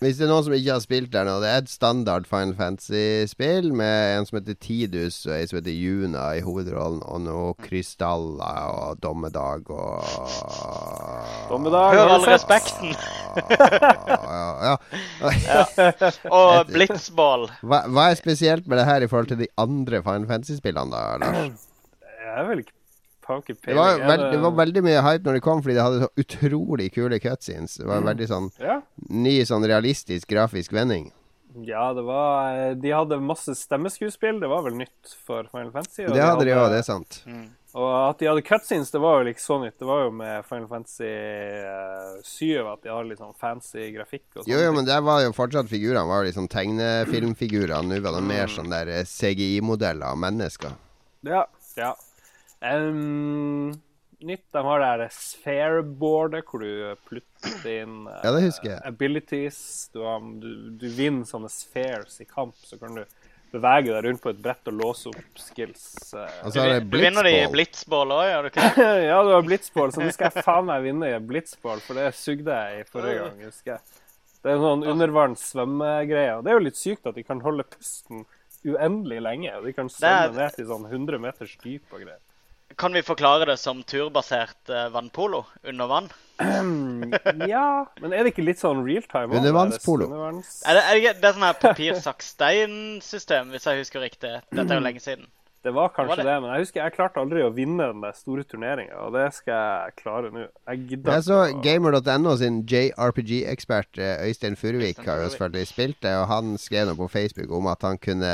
Hvis det er noen som ikke har spilt der nå, det er et standard Final Fantasy-spill med en som heter Tidus og ei som heter Juna i hovedrollen, og noe krystaller og dommedag og Dommedag, Hør all respekten. ja, ja. Og blitzball. Hva, hva er spesielt med det her i forhold til de andre Final Fantasy-spillene, da, Lars? Jeg er vel ikke har ikke Det var, peiling. Er veld, det var veldig mye hype når det kom, fordi det hadde så utrolig kule cutscenes. Det var veldig sånn Ja. ny, sånn realistisk grafisk vending. Ja, det var eh, De hadde masse stemmeskuespill. Det var vel nytt for Final Fantasy. Det hadde de òg, det er sant. Og at de hadde cutscenes, det var jo ikke så nytt. Det var jo med Final Fantasy eh, 7 at de hadde litt sånn fancy grafikk og sånn. Jo, jo, men der var jo fortsatt figurene var jo liksom tegnefilmfigurer. Nå var det mer sånn der eh, CGI-modeller av mennesker. Ja. ja. Em, nytt, de har det her sphere-boardet, hvor du plutter inn uh, Ja, det husker jeg. abilities. Du, um, du, du vinner sånne spheres i kamp, så kan du bevege deg rundt på et brett og låse opp skills. Uh. Og så er det Du vinner de i blitzball. blitzball òg, gjør du ikke det? ja, du har blitzball, så nå skal jeg faen meg vinne i blitzball, for det sugde jeg i forrige gang, husker jeg. Det er en sånn undervanns svømmegreie. Det er jo litt sykt at de kan holde pusten uendelig lenge. og De kan svømme er- ned til sånn 100 meters dyp og greier. Kan vi forklare det som turbasert eh, vannpolo under vann? Ja, men er det ikke litt sånn realtime? Undervannspolo. Er det Er det, det, er sånn her papir-saks-stein-system, hvis jeg husker riktig. Dette er jo lenge siden. Det var kanskje Det det, men jeg husker jeg klarte aldri å vinne den store turneringa, og det skal jeg klare nå. Jeg gidder Jeg så ikke å- gamer.no sin JRPG-ekspert eh, Øystein Furuvik har jo selvfølgelig spilt det, og han skrev noe på Facebook om at han kunne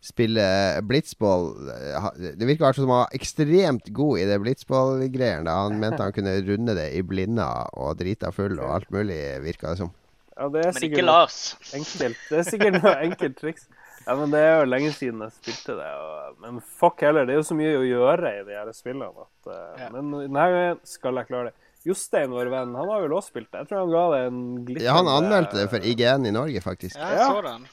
spille blitzball. Eh, Det virker altså som han var ekstremt god i det blitzball-greiene. Han mente han kunne runde det i blinda og drita full og alt mulig, virka det som. Ja, det er Men ikke Lars. enkelt. Det er sikkert noe enkelt triks. Ja, men det er jo lenge siden jeg spilte det. Og, men fuck heller, det er jo så mye å gjøre i de her spillene at eh, Ja. Men denne gangen skal jeg klare det. Jostein, vår venn, han har vel også spilt det. Jeg tror han ga det en glitrende Ja, han anmeldte det for IGN i Norge, faktisk. Ja, jeg Ja. så den.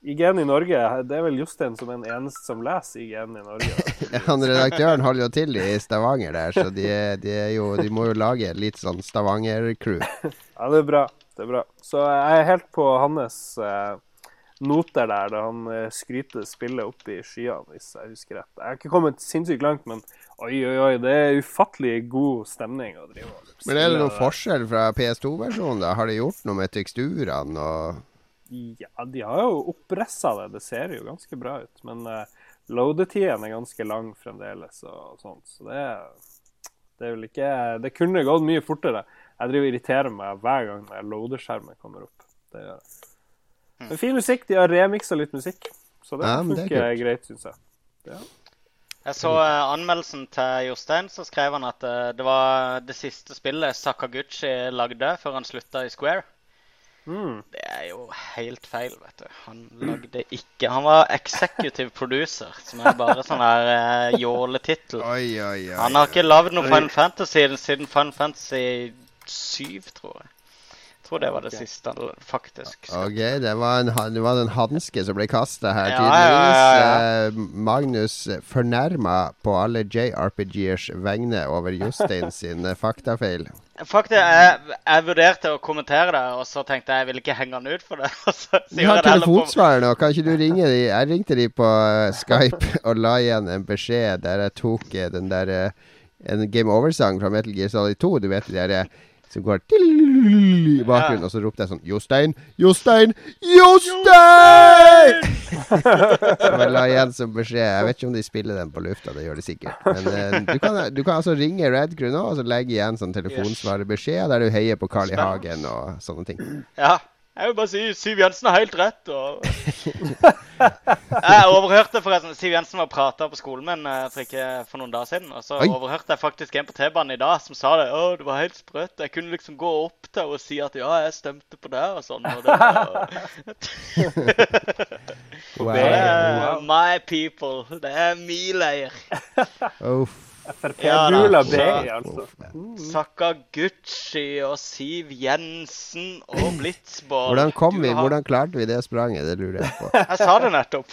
IGN i Norge, det er vel Jostein som er den eneste som leser IGN i Norge. Han redaktøren holder jo til i Stavanger der, så de, de, jo, de må jo lage litt sånn Stavanger-crew. Ja, det er bra. Det er bra. Så jeg er helt på hans eh, noter der, da han eh, skryter spillet opp i skyene, hvis jeg husker rett. Jeg har ikke kommet sinnssykt langt, men oi, oi, oi, det er ufattelig god stemning å drive og Men er det noen forskjell fra PS2-versjonen? da? Har de gjort noe med teksturene og Ja, de har jo oppressa det. Det ser jo ganske bra ut. Men uh, loadetiden er ganske lang fremdeles og sånt. Så det, det er vel ikke Det kunne gått mye fortere. Jeg driver og irriterer meg hver gang loader-skjermen kommer opp. Det gjør jeg. Men fin musikk. De har remiksa litt musikk. Så det Ja, funker det greit, syns jeg. Jeg så eh, anmeldelsen til Jostein, så skrev han at eh, det var det siste spillet Sakaguchi lagde før han slutta i Square. Mm. Det er jo helt feil, vet du. Han lagde ikke Han var executive producer, som er bare sånn her uh, jåletittel. Oi, oi. Han har ikke lagd noe Final Fantasy siden Final Fantasy 7, tror jeg. Tror det var det siste, faktisk. Ok, det var en, det var den hanske som ble kasta her, Ja, tydeligvis. ja, ja, Eh, Magnus fornærma på alle JRPG-ers vegne over Jostein sin eh, faktafeil. Faktisk, jeg, jeg vurderte å kommentere det, og så tenkte jeg jeg ville ikke henge han ut for det. Vi har telefonsvarer nå, kan ikke du ringe de? Jeg ringte de på eh, Skype og la igjen en beskjed der jeg tok den der En Game Over-sang fra Metal Gear Solid 2. Du vet de der eh, som går i bakgrunnen, og så ropte jeg sånn Jostein! Jostein! Jostein! Så jeg la igjen som beskjed. Jeg vet ikke om de spiller den på lufta, det gjør de sikkert. Men uh, du, kan, du kan altså ringe Red Crew nå og så legge igjen sånn telefonsvarebeskjed der du heier på Carl I. Hagen og sånne ting. Ja. Jeg vil bare si Siv Jensen har helt rett. Og... jeg overhørte forresten Siv Jensen var prata på skolen min eh, for ikke for noen dager siden. Og så Oi. overhørte jeg faktisk en på T-banen i dag som sa det. Å, det var helt sprøtt. Jeg kunne liksom gå opp til og si at ja, jeg stemte på det og sånn. Og det var... Wow. det er my people. Det er min leir. Uff. Frp-gula Ja. Bay, altså. Sakaguchi og Siv Jensen og Blitzborg. Hvordan kom vi, har- hvordan klarte vi det spranget? Det lurer jeg på. Jeg sa det nettopp.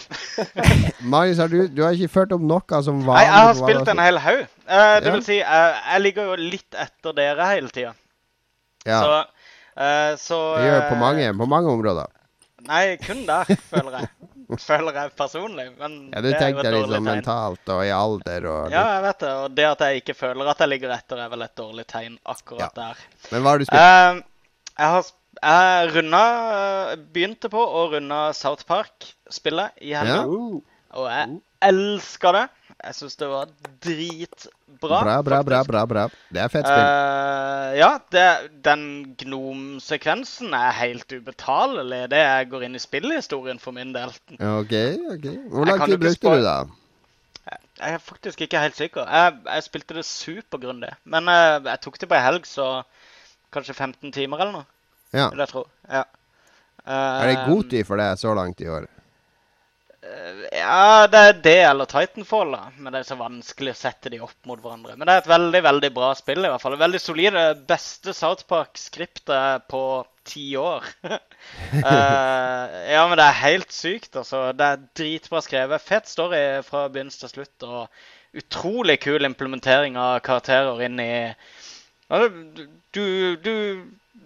Marius, har du, du har ikke ført opp noe som var Nei, jeg har spilt en hel haug. Eh, det Ja. vil si, jeg, jeg ligger jo litt etter dere hele tida. Ja, Så, eh, så det gjør på eh, mange, på mange områder. Nei, kun der, føler jeg. Føler jeg personlig. Men Ja, Du dårlig sånn tegn. mentalt og i alder og Ja, jeg vet det. Og det at jeg ikke føler at jeg ligger etter, er vel et dårlig tegn akkurat Ja. der. Men hva har du spilt? Uh, jeg har jeg runda Begynte på å runde South Park-spillet i helga. Ja. Og jeg elsker det. Jeg syns det var dritbra. Bra, bra, bra, bra. bra. Det er fett spill. Uh, ja, det, den Gnom-sekvensen er helt ubetalelig. Det jeg går inn i spillhistorien for min del. OK. ok. Hvor lang tid brukte du, da? Jeg er faktisk ikke helt sikker. Jeg, jeg spilte det supergrundig. Men eh, jeg tok det på ei helg, så kanskje 15 timer eller noe. Ja. vil jeg tro. Ja. Er det Eh, god tid for deg så langt i år? Ja, det er det eller Titanfall, da. Men det er så vanskelig å sette de opp mot hverandre. Men det er et veldig veldig bra spill, i hvert fall. Veldig solide. Beste South Park-skriptet på ti år. uh, ja, men det er helt sykt, altså. Det er dritbra skrevet. Fet story fra begynnelse til slutt. Og utrolig kul implementering av karakterer inn i Du, du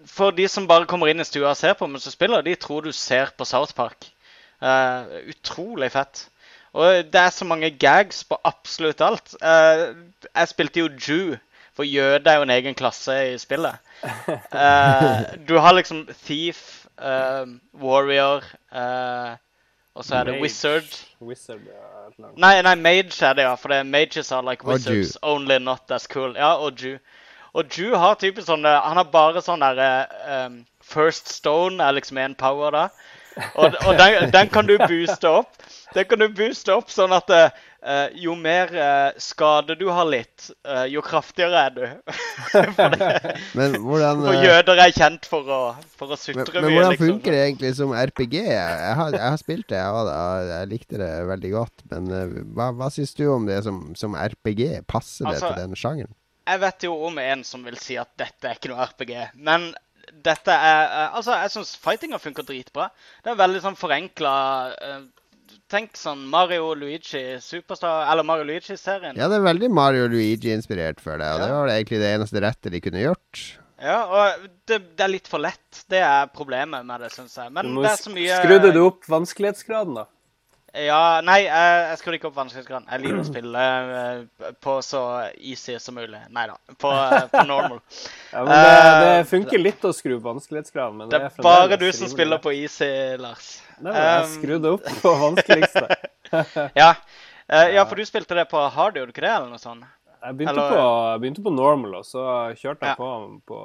For de som bare kommer inn i stua og ser på mens du spiller, de tror du ser på South Park. Eh, utrolig fett. Og det er så mange gags på absolutt alt. Uh, jeg spilte jo Jew, for jøde er jo en egen klasse i spillet. Uh, du har liksom Thief, Warrior, eh, og så er det Mage. Wizard. Wizard, ja. Nei, nei, Mage er det, ja. For det er Mages are like wizards, only not as cool. Ja, og Jew. Og Jew har typisk sånn Han har bare sånn derre um, First Stone er liksom én power, da. Og, og den, den kan du booste opp. Den kan du booste opp sånn at eh, jo mer uh, skade du har litt, uh, jo kraftigere er du. for, det, Men hvordan, for jøder er kjent for å, for å men, sutre men mye. hvordan liksom. funker det egentlig som RPG? Jeg har, jeg har spilt det, jeg, jeg likte det veldig godt. Men hva, hva syns du om det som, som RPG? Passer det Altså, til den sjangeren? Jeg vet jo om en som vil si at dette er ikke noe RPG. Men dette er eh, Altså, jeg syns fightinga funker dritbra. Det er veldig sånn forenkla Tenk sånn Mario Luigi Superstar Eller Mario Luigi-serien. Ja, det er veldig Mario Luigi-inspirert for deg, og det var egentlig det eneste rette de kunne gjort. Ja, og det, det er litt for lett. Det er problemet med det, syns jeg. Men det er så mye Skrudde du opp vanskelighetsgraden, da? Ja, nei, jeg, jeg skrur ikke opp vanskelighetsgraden. Jeg liker å spille eh, på så easy som mulig. Nei da, på, eh, på normal. Ja, men det, Eh, det funker litt å skru opp vanskelighetsgraden, men Det det er bare du som spiller på easy, Lars. Nei, jeg Um, skrudde opp på vanskeligste. Ja. Eh, ja, for du spilte det på hard, gjorde du ikke det? eller noe sånt? Jeg begynte, Eller- på, jeg begynte på normal, og så kjørte Ja. jeg på på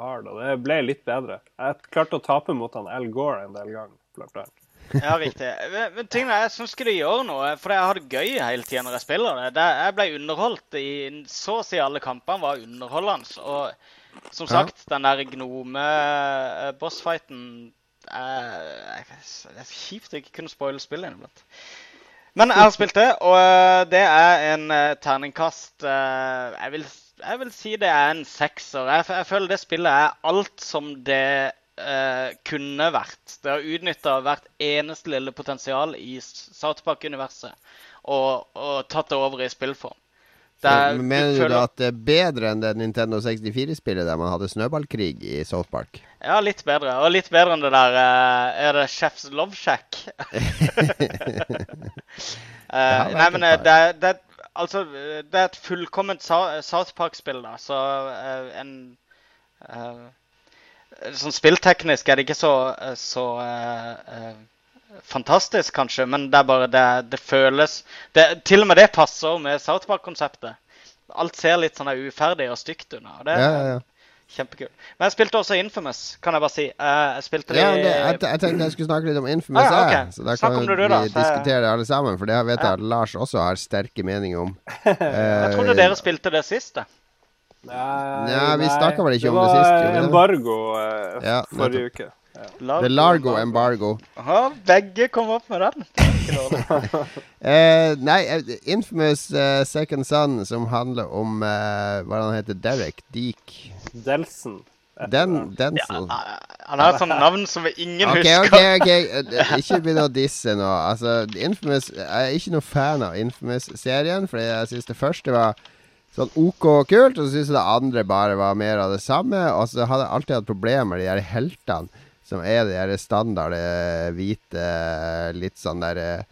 hard, og det ble litt bedre. Jeg klarte å tape mot han Al Gore en del ganger. blant annet. Ja, riktig. Men- tingene, jeg syns ikke det gjør noe, for jeg har det gøy hele tida når jeg spiller det. Jeg ble underholdt i så å si alle kampene var underholdende. Og som Ja. sagt, den der gnome-bossfighten Det er kjipt å ikke kunne spoile spillet inniblant. Men jeg har spilt det, og eh, det er en eh, terningkast eh, jeg, vil, jeg vil si det er en sekser. Jeg, jeg føler det spillet er alt som det eh, kunne vært. Det har utnytta hvert eneste lille potensial i S- South Park-universet og, og tatt det over i spillform. Det er- Men Mener du føler- du at det er bedre enn det Nintendo 64-spillet der man hadde snøballkrig i South Park? Ja, litt bedre. Og litt bedre enn det der eh, Er det Chef's Love Shack? Eh, nei, men eh, det, det, altså, det er et fullkomment South Park-spill, da. Så en eh, Sånn spillteknisk er det ikke så, eh, så uh, uh, fantastisk, kanskje, men det er bare det, det føles det, Til og med det passer med South Park-konseptet. Alt ser litt sånn uferdig og stygt unna. og det Ja, ja, ja. Kjempekult. Men jeg spilte også Infamous, kan jeg bare si. Jeg spilte det Ja, det, jeg, jeg tenkte jeg skulle snakke litt om Infamous, Ah, ja, okay. så da kan vi da, diskutere det alle sammen. For det vet jeg Ja. at Lars også har sterke meninger om. Jeg trodde dere spilte det siste. Nei, nei, vi snakka vel ikke om det sist, Det var embargo uh, Ja, forrige uke. The Largo Embargo. Aha, begge kom opp med den. Det. Eh, nei, eh, Infamous uh, Second Son, som handler om uh, hva han heter, Derek Deek. Delson. Den, Densel. Han har et sånt navn som ingen okay, husker. OK, ok ok Ikke begynn å disse nå. Altså, Infamous Jeg er ikke noe fan av Infamous-serien, fordi jeg syns det første var sånn OK kult, og så syns jeg det andre bare var mer av det samme. Og så hadde jeg alltid hatt problemer med de her heltene, som er de her standard eh, hvite, litt sånn der eh,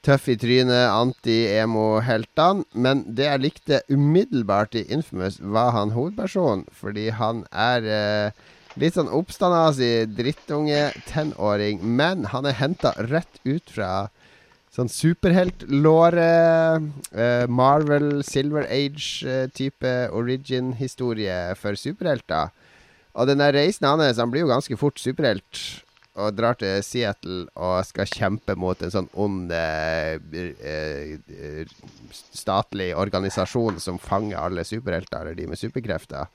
Tøff i trynet, anti-emo-heltene. Men det jeg likte umiddelbart i Infamous, var han hovedpersonen. Fordi han er eh, litt sånn oppstandasig drittunge tenåring. Men han er henta rett ut fra sånn superheltlåre. uh, Marvel, Silver Age-type origin-historie for superhelter. Og den der reisen hans, han blir jo ganske fort superhelt. Og drar til Seattle og skal kjempe mot en sånn ond eh, eh, eh, statlig organisasjon som fanger alle superhelter, eller de med superkrefter.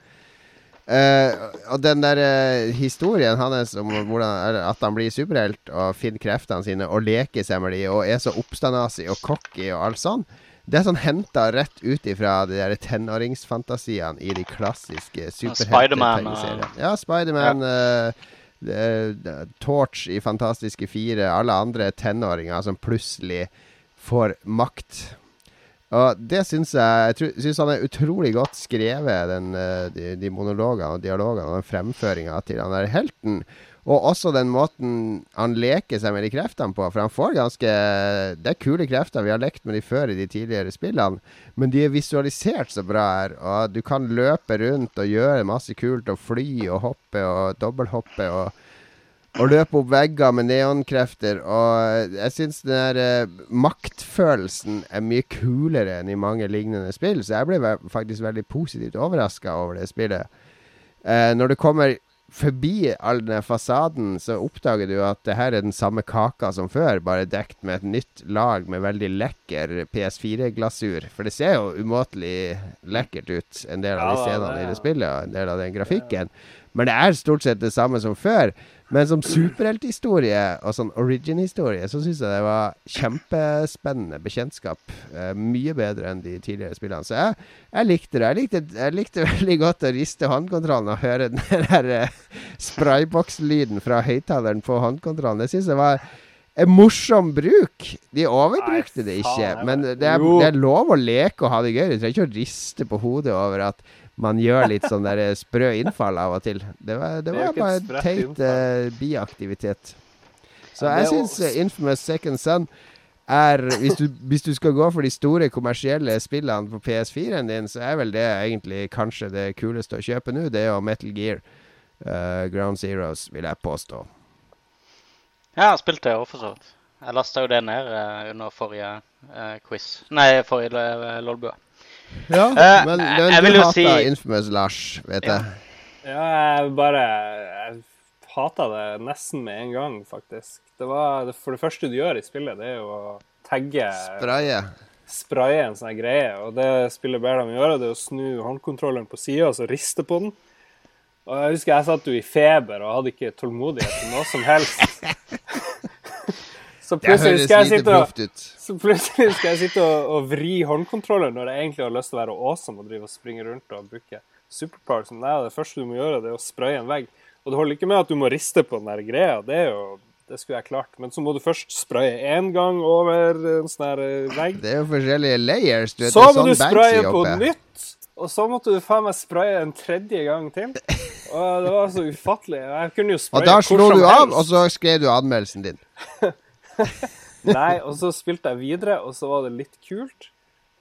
Eh, og den der uh, historien hans om hvordan, at han blir superhelt og finner kreftene sine og leker seg med de og er så oppstandasig og cocky og alt sånn, det er sånn henta rett ut ifra de der tenåringsfantasiene i de klassiske Spider-Man. Ja, Spiderman. eh, eh, Torch i Fantastiske fire. Alle andre tenåringer som plutselig får makt. Og det syns jeg Jeg syns han er utrolig godt skrevet, den, eh, de, de monologene og dialogene og den fremføringa til han der helten. Og også den måten han leker seg med de kreftene på. For han får ganske Det er kule krefter. Vi har lekt med de før i de tidligere spillene. Men de er visualisert så bra her. Og du kan løpe rundt og gjøre masse kult. Og fly og hoppe og dobbelthoppe og og løpe opp vegger med neonkrefter. Og jeg syns den der uh, maktfølelsen er mye kulere enn i mange lignende spill. Så jeg ble ve- faktisk veldig positivt overraska over det spillet. Uh, når du kommer forbi all den fasaden, så oppdager du at det her er den samme kaka som før, bare dekt med et nytt lag med veldig lekker PS4-glasur. For det ser jo umåtelig lekkert ut, en del av de scenene i det spillet, og en del av den grafikken. Men det er stort sett det samme som før. Men som superhelthistorie og sånn origin-historie, så syns jeg det var kjempespennende bekjentskap. Eh, mye bedre enn de tidligere spillene. Så jeg, jeg likte det. Jeg likte, jeg likte veldig godt å riste håndkontrollen og høre den der eh, sprayboks-lyden fra høyttaleren på håndkontrollen. Det syns jeg var en morsom bruk. De overbrukte det ikke. Men det er, det er lov å leke og ha det gøy. Du trenger ikke å riste på hodet over at man gjør litt sånn der sprø innfall av og til. Det var, det var bare en teit eh, biaktivitet. Så jeg syns Infamous Second Son er hvis du, hvis du skal gå for de store kommersielle spillene på PS4-en din, så er vel det egentlig kanskje det kuleste å kjøpe nå. Det er jo Metal Gear uh, Ground Zeroes, vil jeg påstå. Ja, jeg spilte spilt det òg, for så vidt. Jeg lasta jo det ned uh, under forrige uh, quiz. Nei, forrige uh, lolbua. Ja, Eh, men, jeg- men jeg du hater si- Infamous, Lars, vet Ja. jeg. Ja, jeg bare Jeg hata det nesten med en gang, faktisk. Det var, for det første du gjør i spillet, det er jo å tagge Spraye. spraye en sånn greie. Og det spillet ber dem gjøre, det er å snu håndkontrolleren på sida og så riste på den. Og jeg husker jeg satt jo i feber og hadde ikke tålmodighet til noe som helst. Så plutselig skal jeg sitte og, så plutselig skal jeg sitte og, og vri håndkontrollen når jeg egentlig har lyst til å være awesome og drive og springe rundt og bruke superpower som det er. Det første du må gjøre, det er å spraye en vegg. Og det holder ikke med at du må riste på den der greia. Det er jo det skulle jeg klart. Men så må du først spraye én gang over en sånn her eh, vegg. Det er jo forskjellige layers. Du vet, Så må sånn du spraye på nytt. Og så måtte du faen meg spraye en tredje gang til. Og det var så ufattelig. Jeg kunne jo Og da hvor slo du av, og så skrev du anmeldelsen din. Nei, og så spilte jeg videre, og så var det litt kult.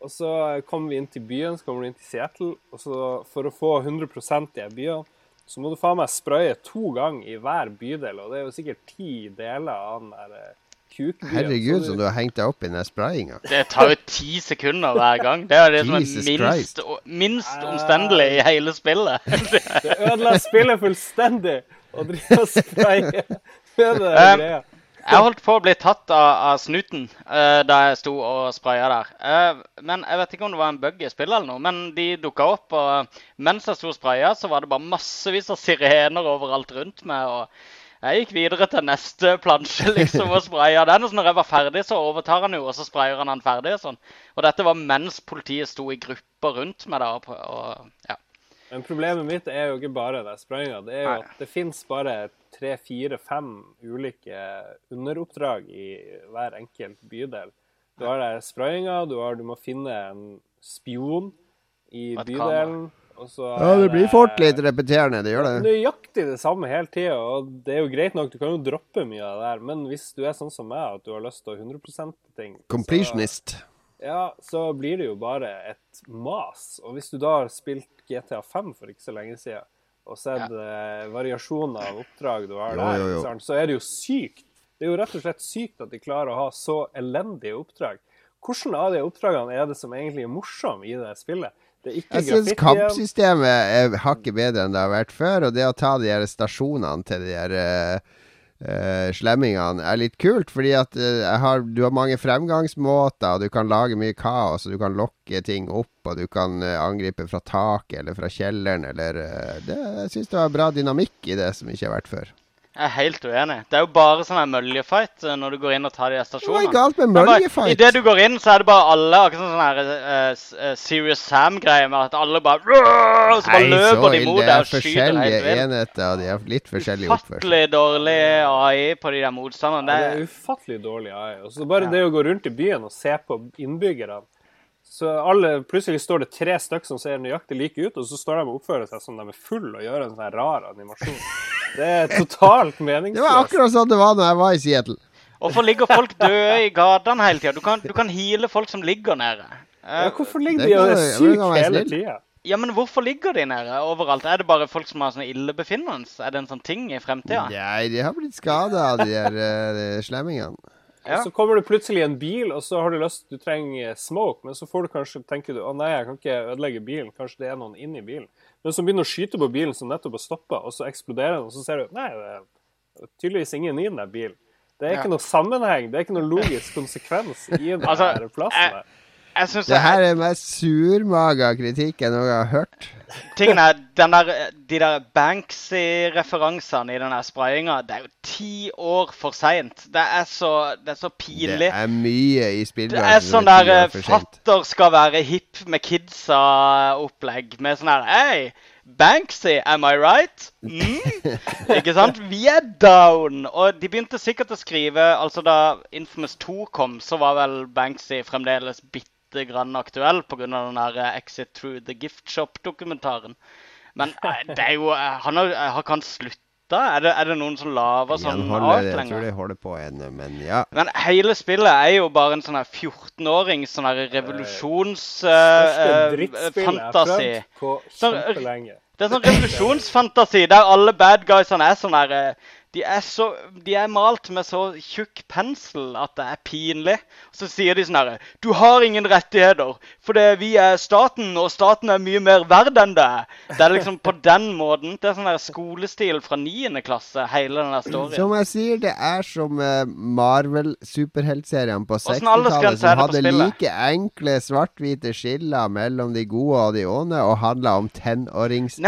Og så kom vi inn til byen, så kommer du inn til Seattle, og så for å få 100% i byene, så må du faen meg spraye to ganger i hver bydel, og det er jo sikkert ti deler av den der eh, kukbyen. Herregud, så som du har hengt deg opp i den sprayinga. Det tar jo ti sekunder hver gang. Det er det som er minst, minst omstendelig i hele spillet. Det ødela spillet fullstendig å drive og spraye med den Um, greia. Jeg holdt på å bli tatt av, av snuten uh, da jeg sto og spraya der. Uh, men Jeg vet ikke om det var en bug i spillet eller noe, men de dukka opp. Og mens jeg sto og spraya, så var det bare massevis av sirener overalt rundt meg. og jeg gikk videre til neste plansje liksom og spraya den. Og så når jeg var ferdig, så overtar han jo, og så sprayer han den ferdig. og sånn. Og dette var mens politiet sto i grupper rundt meg. da. Og, og, ja. Men problemet mitt er jo ikke bare den sprayinga. Det er jo Nei. at det fins bare tre, fire, fem ulike underoppdrag i hver enkelt bydel. Du har der sprayinga, du, du må finne en spion i bydelen. Og så Ja, det blir fort litt repeterende, det gjør det. Nøyaktig det samme hele tida. Og det er jo greit nok, du kan jo droppe mye av det der. Men hvis du er sånn som meg, at du har lyst til å 100% ting så- Completionist. Ja, så blir det jo bare et mas. Og hvis du da har spilt GTA 5 for ikke så lenge siden, og sett eh, variasjoner av oppdrag du har der, jo, jo. så er det jo sykt. Det er jo rett og slett sykt at de klarer å ha så elendige oppdrag. Hvordan av de oppdragene er det som egentlig er morsomt i det spillet? Det Jeg syns kampsystemet er hakket bedre enn det har vært før. Og det å ta de her stasjonene til de her eh, eh, slemmingene er litt kult. Fordi at uh, har, du har mange fremgangsmåter, og du kan lage mye kaos. Og du kan lokke ting opp, og du kan uh, angripe fra taket eller fra kjelleren. Eller, uh, det, jeg syns det var bra dynamikk i det som ikke har vært før. Jeg er helt uenig. Det er jo bare sånn her møljefight eh, når du går inn og tar de stasjonene. Hva er galt med Det er møljefight? Idet du går inn, så er det bare alle akkurat sånn sånn her uh, Serious Sam-greie med at alle bare «Rrrr!» Og så bare Nei, så løper de ille. mot Det deg er og skyter helt vilt. enheter, og de har litt forskjellig oppførsel. Ufattelig dårlig AI på de der motstanderne. Ja, det Det er ufattelig dårlig AI. Og så bare det å gå rundt i byen og se på innbyggerne så alle, Plutselig står det tre stykker som ser nøyaktig like ut, og så står de og oppfører seg som de er fulle og gjør en sånn rar animasjon. Det er totalt Det var akkurat sånn det var da jeg var i Seattle. Hvorfor ligger folk døde i gatene hele tida? Du, kan- du kan heale folk som ligger nede. Eh, Ja, hvorfor ligger de og er syke hele tida? Ja, men hvorfor ligger de nede overalt? Er det bare folk som har sånne illebefinnende? Er det en sånn ting i fremtida? Nei, de har blitt skada av de der uh, slemmingene. Ja. Så kommer det plutselig en bil, og så har du lyst Du trenger smoke, men så får du kanskje tenker du å nei, jeg kan ikke ødelegge bilen. Kanskje det er noen inni bilen. Men så begynner du å skyte på bilen som nettopp har stoppa, og så eksploderer den, og så ser du nei, det er tydeligvis ingen i den der bilen. Det er ikke Ja. noe sammenheng, det er ikke noe logisk konsekvens i den Altså, plassen der. Jeg syns Det her er den mest surmaga kritikk jeg noen gang har hørt. Tingen er, den der, De der Banksy-referansene i den sprayinga, det er jo ti år for seint. Det er så, det er så Det er mye i Det er sånn der fatter skal være hipp med kidsa-opplegg. Med sånn her Hei, Banksy, am I right? Mm? Ikke sant? Vi er down! Og de begynte sikkert å skrive Altså da Infamous 2 kom, så var vel Banksy fremdeles bitte grann aktuell pga. den der eh, Exit Through the Gift Shop-dokumentaren. Men eh, det er jo eh, han har, Har ikke han slutta? Er det, er det noen som lager sånn art lenger? jeg tror de holder på ennå, men ja. Men hele spillet er jo bare en sånn her 14-åring, sånn her revolusjonsfantasi. Uh, kjempelenge. det er sånn revolusjonsfantasi der alle bad guysene er sånn her eh, de er, så, de er malt med så tjukk pensel at det er pinlig. Så sier de sånn herre Du har ingen rettigheter, for det, vi er staten, og staten er mye mer verd enn det. Det er liksom på den måten. Det er sånn der skolestil fra 9. klasse, hele den der storyen. Som jeg sier, det er som uh, Marvel-superheltseriene på 60-tallet, er som hadde like enkle svart-hvite skiller mellom de gode og de onde, og handla om tenårings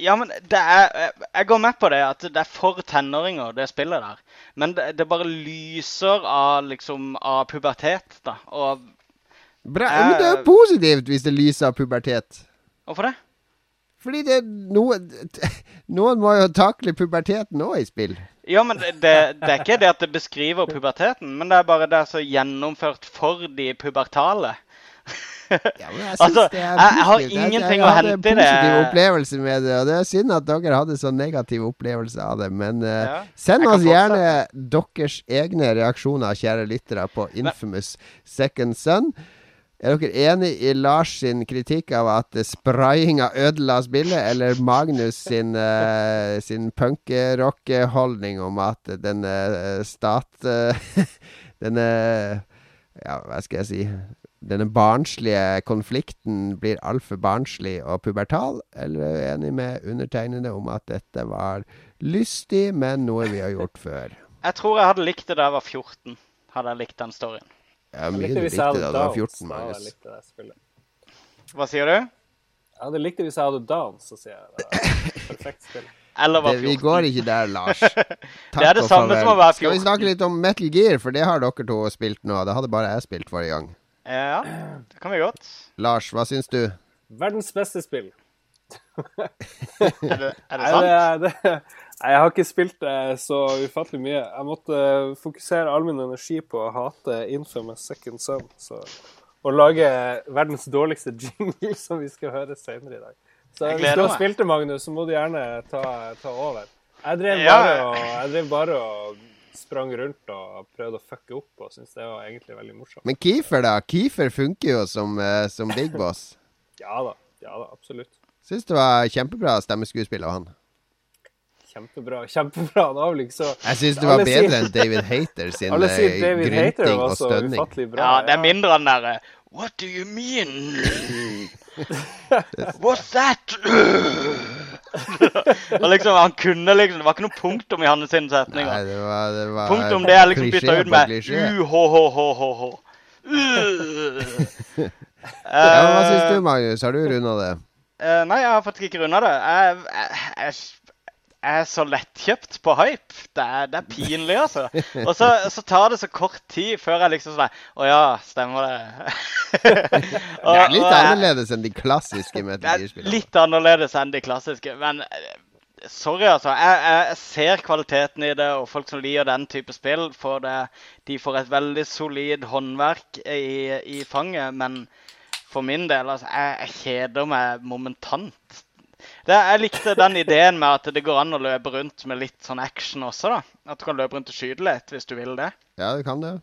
Er. Ja, men det er Jeg går med på det, at det er for tenåringer, det spillet der. Men det, det bare lyser av liksom av pubertet, da. Og Bra, men det er jo positivt hvis det lyser av pubertet. hvorfor det? Fordi det er noe Noen må jo takle puberteten òg i spill. Ja, men det, det, det er ikke det at det beskriver puberteten, men det er bare det er så gjennomført for de pubertale. Ja, men jeg, Altså, jeg- jeg har ingenting jeg, å jeg hadde hente i en det. positiv opplevelse med det, og det er synd at dere hadde så negativ opplevelse av det. Men uh, Ja, send oss gjerne deres egne reaksjoner, kjære lyttere, på Infamous Second Son. Er dere enig i Lars sin kritikk av at sprayinga ødela spillet, eller Magnus sin, uh, sin punkerock-holdning om at denne stat... Uh, denne Ja, hva skal jeg si? Denne barnslige konflikten blir altfor barnslig og pubertal? Eller er du enig med undertegnede om at dette var lystig, men noe vi har gjort før? Jeg tror jeg hadde likt det da jeg var 14. Hadde jeg likt den storyen. Ja, mye du likte da du var 14, Da Magnus. likt det spillet. Hva sier du? Jeg hadde likt det hvis jeg hadde downs, så sier jeg det. er Perfekt spill. Eller var Det, vi går ikke der, Lars. Det er det samme som å være 14. Skal vi snakke litt om Metal Gear, for det har dere to spilt nå. Det hadde bare jeg spilt forrige gang. Ja, det kan vi godt. Lars, hva syns du? Verdens beste spill. Er det, er det Nei, sant? det, det, nei, jeg har ikke spilt det så ufattelig mye. Jeg måtte eh, fokusere all min energi på å hate Infamous Second Son. Så, og lage verdens dårligste jingle, som vi skal høre senere i dag. Så Jeg hvis du har spilt det, Magnus, så må du gjerne ta, ta over. Jeg drev, Ja. bare og, jeg drev bare og sprang rundt og prøvde å fucke opp, og syntes det var egentlig veldig morsomt. Men Keefer, da? Keefer funker jo som, eh, som big boss. Ja da. Ja da, absolutt. Syns det var kjempebra stemmeskuespill av han. Kjempebra. Kjempebra. Han har vel ikke så Jeg syns det var Alle bedre enn David Hater sin Alle sier eh, David Hater grynting var og så stønning. ufattelig bra. Ja, det er mindre enn derre What do you mean? What's that? Og liksom, han kunne liksom Det var ikke noe punktum i hans setninger. Nei, det var, det var Punktum det er liksom bytta ut med UHHHH. u-h-h-h-h-h. Ja, hva syns du, Magnus? Har du runda det? Uh, nei, jeg har faktisk ikke runda det. Jeg, jeg, jeg er så lettkjøpt på hype. Det er, det er pinlig, altså. Og så, så tar det så kort tid før jeg liksom sånn Å ja, stemmer det? Det er litt annerledes enn de klassiske Metal Det er Gear-spillene. litt annerledes enn de klassiske, men eh, sorry, altså. Jeg, jeg ser kvaliteten i det, og folk som liker den type spill, får det, de får et veldig solid håndverk i, i fanget. Men for min del, altså, jeg, jeg kjeder meg momentant. Det, jeg likte den ideen med at det går an å løpe rundt med litt sånn action også, da. At du kan løpe rundt og skyte litt hvis du vil det. Ja, det kan det.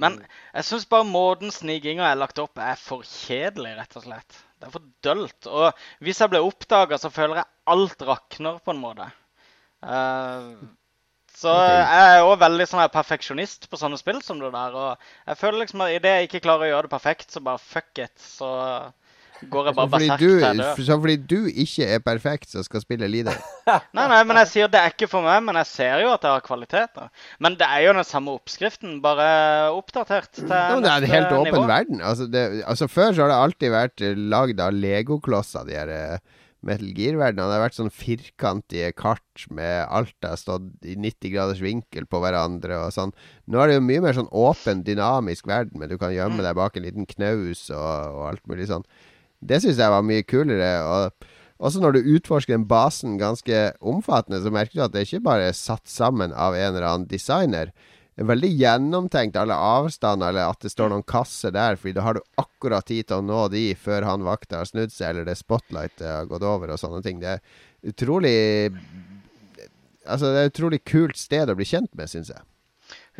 Men jeg syns bare måten snikinga er lagt opp, er for kjedelig, rett og slett. Det er for dølt. Og hvis jeg blir oppdaga, så føler jeg alt rakner, på en måte. Uh, så jeg er òg veldig sånn perfeksjonist på sånne spill som det der. Og jeg føler liksom at idet jeg ikke klarer å gjøre det perfekt, så bare fuck it. Så går jeg bare du, til jeg så fordi du ikke er perfekt, som skal spille leader? Nei, nei, men jeg sier det er ikke for meg, men jeg ser jo at jeg har kvaliteter. Men det er jo den samme oppskriften, bare oppdatert til Ja, men det er en helt åpen nivå. verden. Altså, det, altså Før så har det alltid vært eh, lagd av legoklosser, de her eh, Metal Gear-verdenene. Det har vært sånn firkantige kart med alt har stått i 90 graders vinkel på hverandre og sånn. Nå er det jo mye mer sånn åpen, dynamisk verden, men du kan Mm. gjemme deg bak en liten knaus og, og alt mulig sånn. Det syns jeg var mye kulere. Og også når du utforsker den basen ganske omfattende, så merker du at det ikke bare er satt sammen av en eller annen designer. Det er veldig gjennomtenkt, alle avstander, eller at det står noen kasser der, fordi da har du akkurat tid til å nå de før han vakta har snudd seg, eller det spotlightet har gått over, og sånne ting. Det er utrolig Altså, det er et utrolig kult sted å bli kjent med, syns jeg.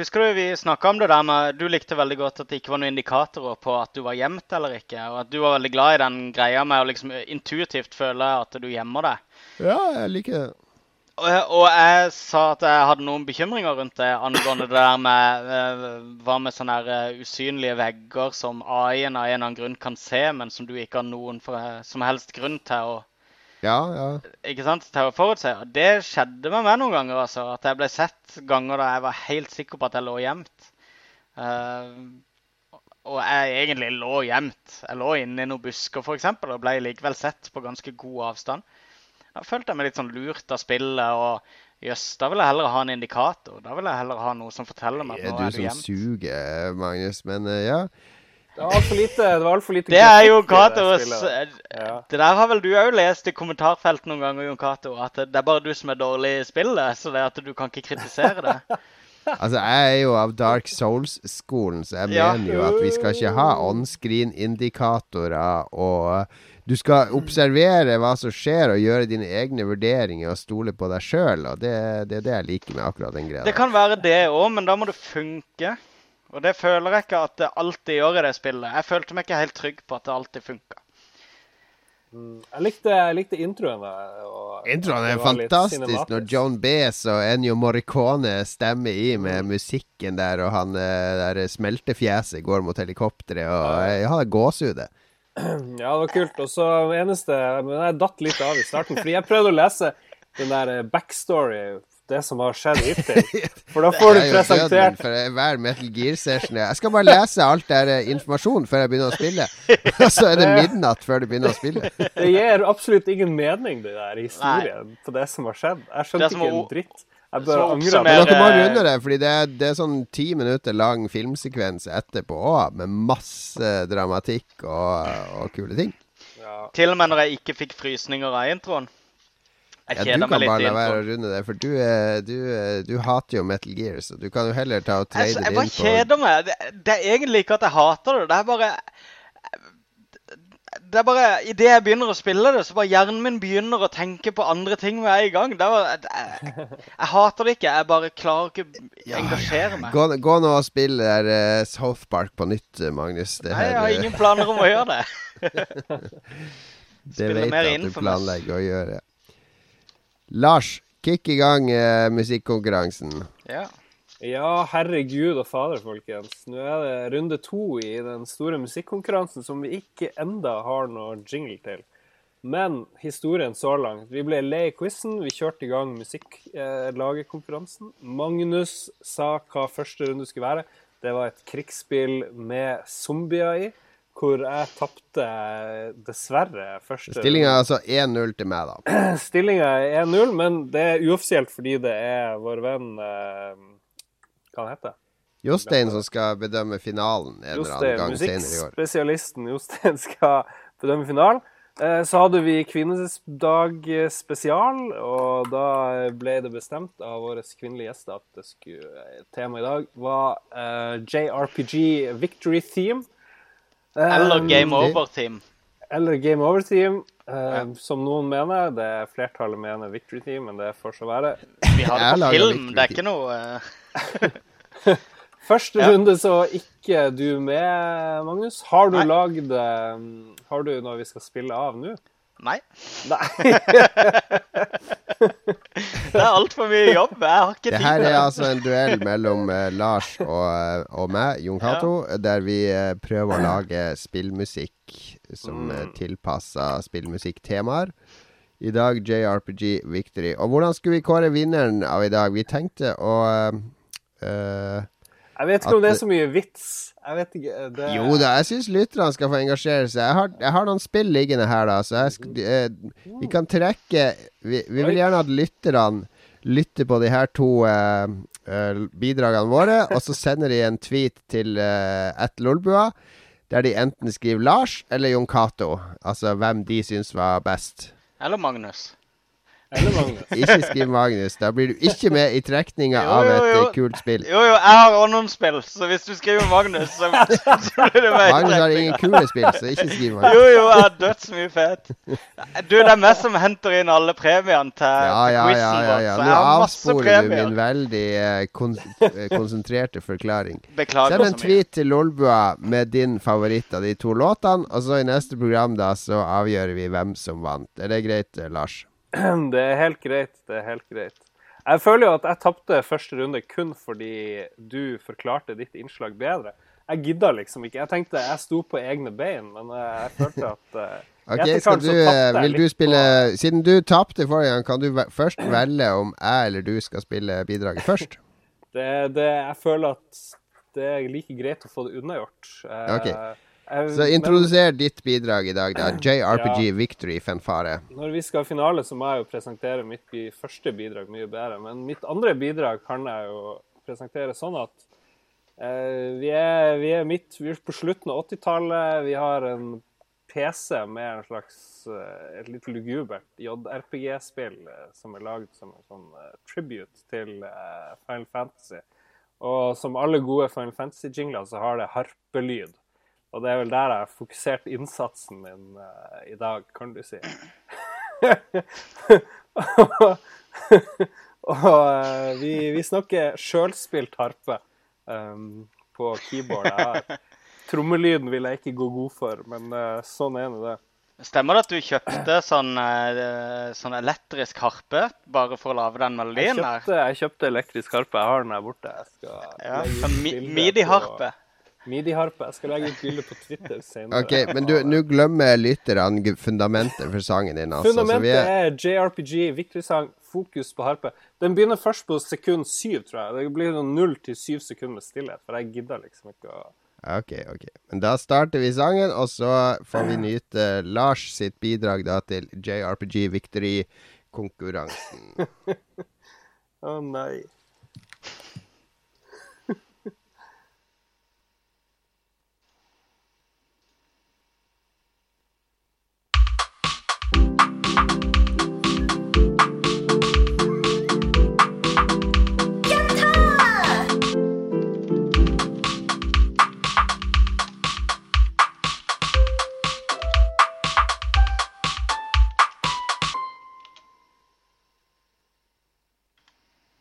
Husker du vi snakka om det der med Du likte veldig godt at det ikke var noen indikatorer på at du var gjemt eller ikke, og at du var veldig glad i den greia med å liksom intuitivt føle at du gjemmer deg. Ja, jeg liker det. Og, og jeg sa at jeg hadde noen bekymringer rundt det angående det der med eh, Hva med sånne her, eh, usynlige vegger som AI-en av en eller annen grunn kan se, men som du ikke har noen for, som helst grunn til å Ja, ja. ikke sant, til å forutse. Og det skjedde med meg noen ganger. altså, At jeg ble sett ganger da jeg var helt sikker på at jeg lå gjemt. Uh, og jeg egentlig lå gjemt. Jeg lå inne i noen busker for eksempel, og ble likevel sett på ganske god avstand. Da følte jeg meg litt sånn lurt av spillet. og Jøss, da vil jeg heller ha en indikator. Da vil jeg heller ha noe som forteller meg at nå er er du du som suger, Magnus. Men uh, ja. Det var altfor lite, det var alt for lite Det er jo Cato. det Ja. Det der har vel du òg lest i kommentarfelt noen ganger, Jon Cato, at det er bare du som er dårlig i spillet, så det er at du kan ikke kritisere det. Altså, jeg er jo av Dark Souls-skolen, så jeg Ja. mener jo at vi skal ikke ha on-screen-indikatorer, og du skal observere hva som skjer, og gjøre dine egne vurderinger og stole på deg sjøl, det, det er det jeg liker med akkurat den greia. Det kan være det òg, men da må det funke. Og det føler jeg ikke at det alltid gjør i det spillet. Jeg følte meg ikke helt trygg på at det alltid funka. Jeg likte, jeg likte introen. da, og Introen er fantastisk når. John Baez og Ennio Morricone stemmer i med musikken der, og han eh, der smeltefjeset går mot helikopteret, og jeg har gåsehud. Ja, det var kult. Og så eneste Men jeg datt litt av i starten, fordi jeg prøvde å lese den der eh, backstory, det som har skjedd hittil. For da får du er presentert for hver Metal Gear-session. Jeg skal bare lese alt der informasjonen informasjon før jeg begynner å spille. Og så er det midnatt før du begynner å spille. Det gir absolutt ingen mening, det der historien, på det som har skjedd. Jeg skjønte ikke en dritt. Jeg angrer. Men dere må eh, runde det, fordi det er, det er sånn ti minutter lang filmsekvens etterpå òg, med masse dramatikk og, og kule ting. Til og med når jeg ikke fikk frysninger av introen. Jeg Ja, du kan bare la være å runde det, for du, er- du, er- du hater jo Metal Gear, så du kan jo heller ta og trade jeg det inn på Jeg bare kjeder meg. Det, det er egentlig ikke at jeg hater det. Det er bare Det er bare Idet jeg begynner å spille det, så bare hjernen min begynner å tenke på andre ting med en gang. Det er bare, jeg, jeg hater det ikke. Jeg bare klarer ikke å engasjere meg. Gå, gå nå og spill der eh, South Park på nytt, eh, Magnus. Det, Nei, jeg har eh, ingen planer om å gjøre det. det vet jeg at du planlegger å gjøre. Lars, kick i gang eh, musikkonkurransen. Ja. Ja, herregud og fader, folkens. Nå er det runde to i den store musikkonkurransen som vi ikke enda har noe jingle til. Men historien så langt Vi ble lei quizen, vi kjørte i gang musikklagekonkurransen. Magnus sa hva første runde skulle være. Det var et krigsspill med zombier i, hvor jeg tapte dessverre første Stillinga er altså 1-0 til meg, da. Stillinga er 1-0, men det er uoffisielt fordi det er vår venn eh, Hva han heter Jostein som skal bedømme finalen en eller annen gang senere i år. musikkspesialisten Jostein skal bedømme finalen. Eh, Så hadde vi kvinnedag spesial, og da ble det bestemt av våre kvinnelige gjester at det skulle, temaet i dag var eh, JRPG Victory Theme. Eller Game Over-team. Eller Game Over Team, eh, som noen mener. Det er Flertallet mener Victory Team, men det får så være. Vi har det på film. Det er ikke noe eh, Første Ja. runde så ikke du med, Magnus. Har du lagd eh, Har du når vi skal spille av nå? Nei. Nei. Det er altfor mye jobb. Jeg har ikke tid. Det her er altså en duell mellom eh, Lars og, eh, og meg, Jon Cato, der vi eh, prøver å lage spillmusikk som Mm. er tilpassa spillmusikktemaer. I dag JRPG Victory. Og hvordan skulle vi kåre vinneren av i dag? Vi tenkte å eh, eh, Jeg vet ikke om det er så mye vits. Jeg vet ikke. Det... Jo da, jeg syns lytterne skal få engasjere seg. Jeg har, jeg har noen spill liggende her, da, så jeg eh, vi kan trekke vi, vi vil gjerne at lytterne lytter på de her to eh, eh, bidragene våre, og så sender de en tweet til eh, Lolbua, der de enten skriver Lars eller Jon Cato. Altså hvem de syns var best. Eller Magnus. Eller Magnus. Ikke skriv Magnus. Da blir du ikke med i trekninga av et jo. eh, kult spill. Jo, jo, jeg har også noen spill, så hvis du skriver Magnus, så, så blir det meg. Magnus har ingen kule spill, så ikke skriv Magnus. Jo, jo, jeg har dødsmye fet. Du, det er meg som henter inn alle premiene til, Ja, til ja, quizen ja, ja, ja. Nå avsporer du min veldig eh, kon eh, konsentrerte forklaring. Beklager Send en tweet til Lolbua med din favoritt av de to låtene, og så i neste program da så avgjør vi hvem som vant. Er det greit, Lars? Det er helt greit. Det er helt greit. Jeg føler jo at jeg tapte første runde kun fordi du forklarte ditt innslag bedre. Jeg gidda liksom ikke. Jeg tenkte jeg sto på egne bein, men eh, jeg følte at eh, Ok, skal du, eh, vil du spille Siden du tapte forrige gang, kan du først velge om jeg eller du skal spille bidraget først? det, det, Jeg føler at det er like greit å få det unnagjort. Okay. Så introduser ditt bidrag i dag, da. JRPG Victory Fanfare. Når vi skal ha finale, så må jeg jo presentere mitt bi- første bidrag mye bedre. Men mitt andre bidrag kan jeg jo presentere sånn at Eh, vi, er, vi er midt vi er på slutten av 80-tallet. Vi har en PC med en slags eh, et litt lugubert JRPG-spill eh, som er lagd som en sånn uh, tribute til uh, Final Fantasy. Og som alle gode Final Fantasy-jingler så har det harpelyd. Og det er vel der jeg har fokusert innsatsen min uh, i dag, kan du si. og eh, vi, vi snakker sjølspilt harpe um, på keyboard. Jeg har- Trommelyden vil jeg ikke gå god for, men uh, sånn er nå det. Stemmer det at du kjøpte sånn, sånn elektrisk harpe bare for å lage den melodien Jeg kjøpte, jeg kjøpte elektrisk harpe. Jeg har den her borte. Jeg skal Ja, sånn midi-harpe. Midi-harpe. Jeg skal legge ut bilde på Twitter senere. Ok, men du, nå glemmer lytterne fundamentet for sangen din, altså. Så Fundamentet vi er, er JRPG, viktig sang, fokus på harpe. Den begynner først på sekund syv, tror jeg. Det blir noen null til syv sekunder med stillhet, for jeg gidder liksom ikke å Ok, ok. Men da starter vi sangen, og så får vi nyte Lars sitt bidrag da til JRPG Victory-konkurransen. Å nei.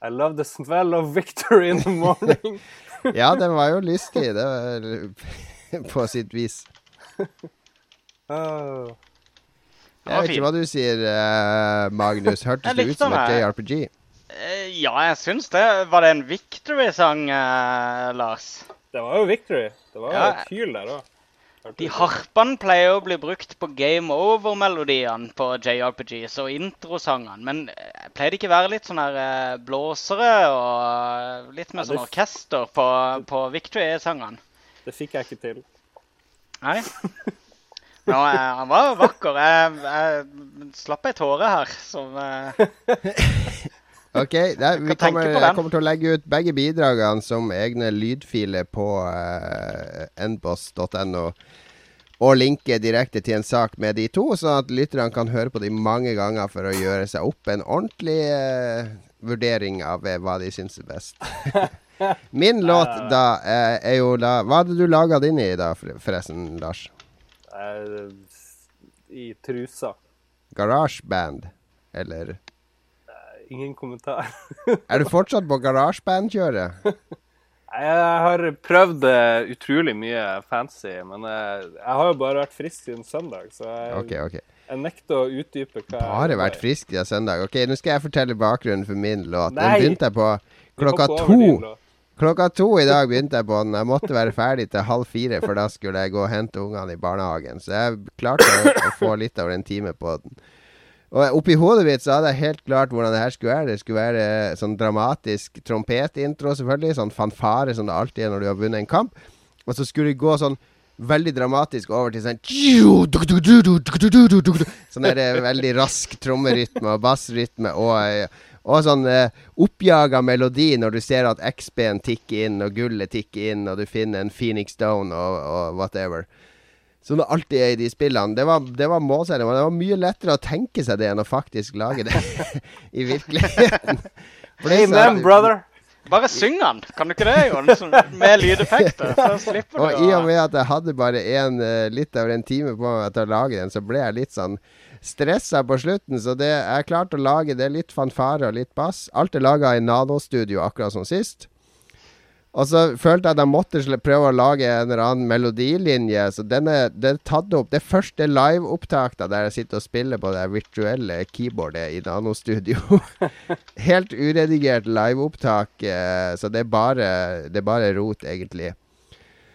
I love the smell of victory in the morning. Ja, den var jo lystig, det var på sitt vis. oh. Jeg vet ikke hva du sier, eh, Magnus. Hørtes det ut som et. JRPG? Eh, Ja, jeg syns det. Var det en Victory-sang, eh, Lars? Det var jo victory. Det var jo Ja. Kyl der òg. De harpene pleier å bli brukt på game over-melodiene på JRPGs og introsangene, men eh, pleier det ikke være litt sånn her eh, blåsere og litt mer Ja, sånn orkester på, på Victory-sangene? Det fikk jeg ikke til. Nei? Nå, eh, han var vakker. Jeg, jeg slapp ei tåre her som Ok, der, vi kommer, kommer til å legge ut begge bidragene som egne lydfiler på uh, nboss.no. Og linke direkte til en sak med de to, sånn at lytterne kan høre på de mange ganger for å gjøre seg opp en ordentlig uh, vurdering av eh, hva de syns er best. Min låt da er jo da Hva hadde du laga din i da, forresten, Lars? I trusa. GarageBand? Eller Ingen kommentar. Er du fortsatt på GarageBand-kjøret? Jeg har prøvd eh, utrolig mye fancy, men jeg, jeg har jo bare vært frisk siden søndag, så jeg, okay, okay. jeg nekter å utdype hva jeg Bare vært frisk siden søndag. Ok, nå skal jeg fortelle bakgrunnen for min låt. Den begynte jeg på klokka to. Klokka to i dag begynte jeg på den. Jeg måtte være ferdig til halv fire, for da skulle jeg gå og hente ungene i barnehagen. Så jeg klarte å, å få litt over en time på den. Og oppi hodet mitt så hadde jeg helt klart hvordan det her skulle være. Det skulle være sånn dramatisk trompetintro, selvfølgelig. Sånn fanfare som det alltid er når du har vunnet en kamp. Og så skulle det gå sånn veldig dramatisk over til sånn Sånn der eh, veldig rask trommerytme og bassrytme og, eh, og sånn eh, oppjaga melodi når du ser at XB-en tikker inn, og gullet tikker inn, og du finner en Phoenix Down og, og whatever. Som det alltid er i de spillene. Det var, det var målserien. men Det var mye lettere å tenke seg det enn å faktisk lage det i virkeligheten. Amen, brother! Bare syng den! Kan du ikke det, Jon? Med lydeffekter. Så slipper Og i og med at jeg hadde bare en, eh, litt over en time på meg til å lage den, så ble jeg litt sånn stressa på slutten. Så det jeg klarte å lage, det litt fanfare og litt bass. Alt er laga i Nano-studio, akkurat som sist. Og så følte jeg at jeg måtte prøve å lage en eller annen melodilinje. Så den er, den er tatt opp. Det første liveopptaket der jeg sitter og spiller på det virtuelle keyboardet i nanostudio. Helt uredigert liveopptak, eh, så det er bare, det er bare rot, egentlig.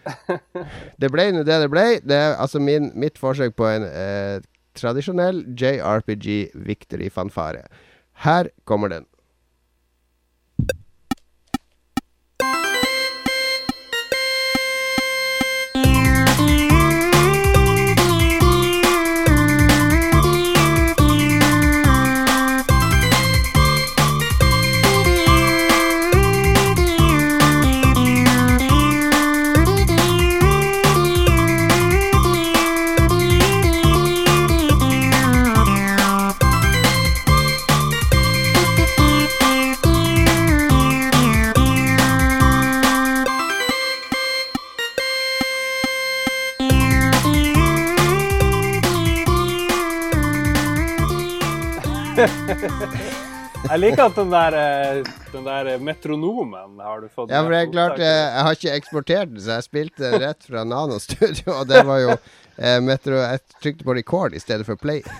Det ble nå det det ble. Det er altså min, mitt forsøk på en eh, tradisjonell JRPG Victory-fanfare. Her kommer den. Jeg liker at den der, eh, den der metronomen har du fått Ja, for det er klart, eh, jeg har ikke eksportert den, så jeg spilte den rett fra Nano Studio, og det var jo eh, Metro Jeg trykte på record i stedet for play.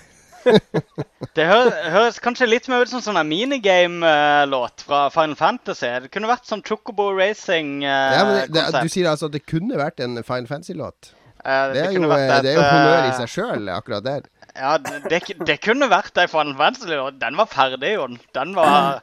Det hø høres kanskje litt mer ut som sånn minigame-låt fra Final Fantasy. Det kunne vært sånn Chocobo Ja, men det, det, du sier altså at det kunne vært en Final Fantasy-låt? Eh, Det, er jo, eh, det er jo honnør i eh, seg sjøl, akkurat der. Ja, det, det, kunne vært ei Final Fantasy-låt. Den var ferdig, Jon. Den var,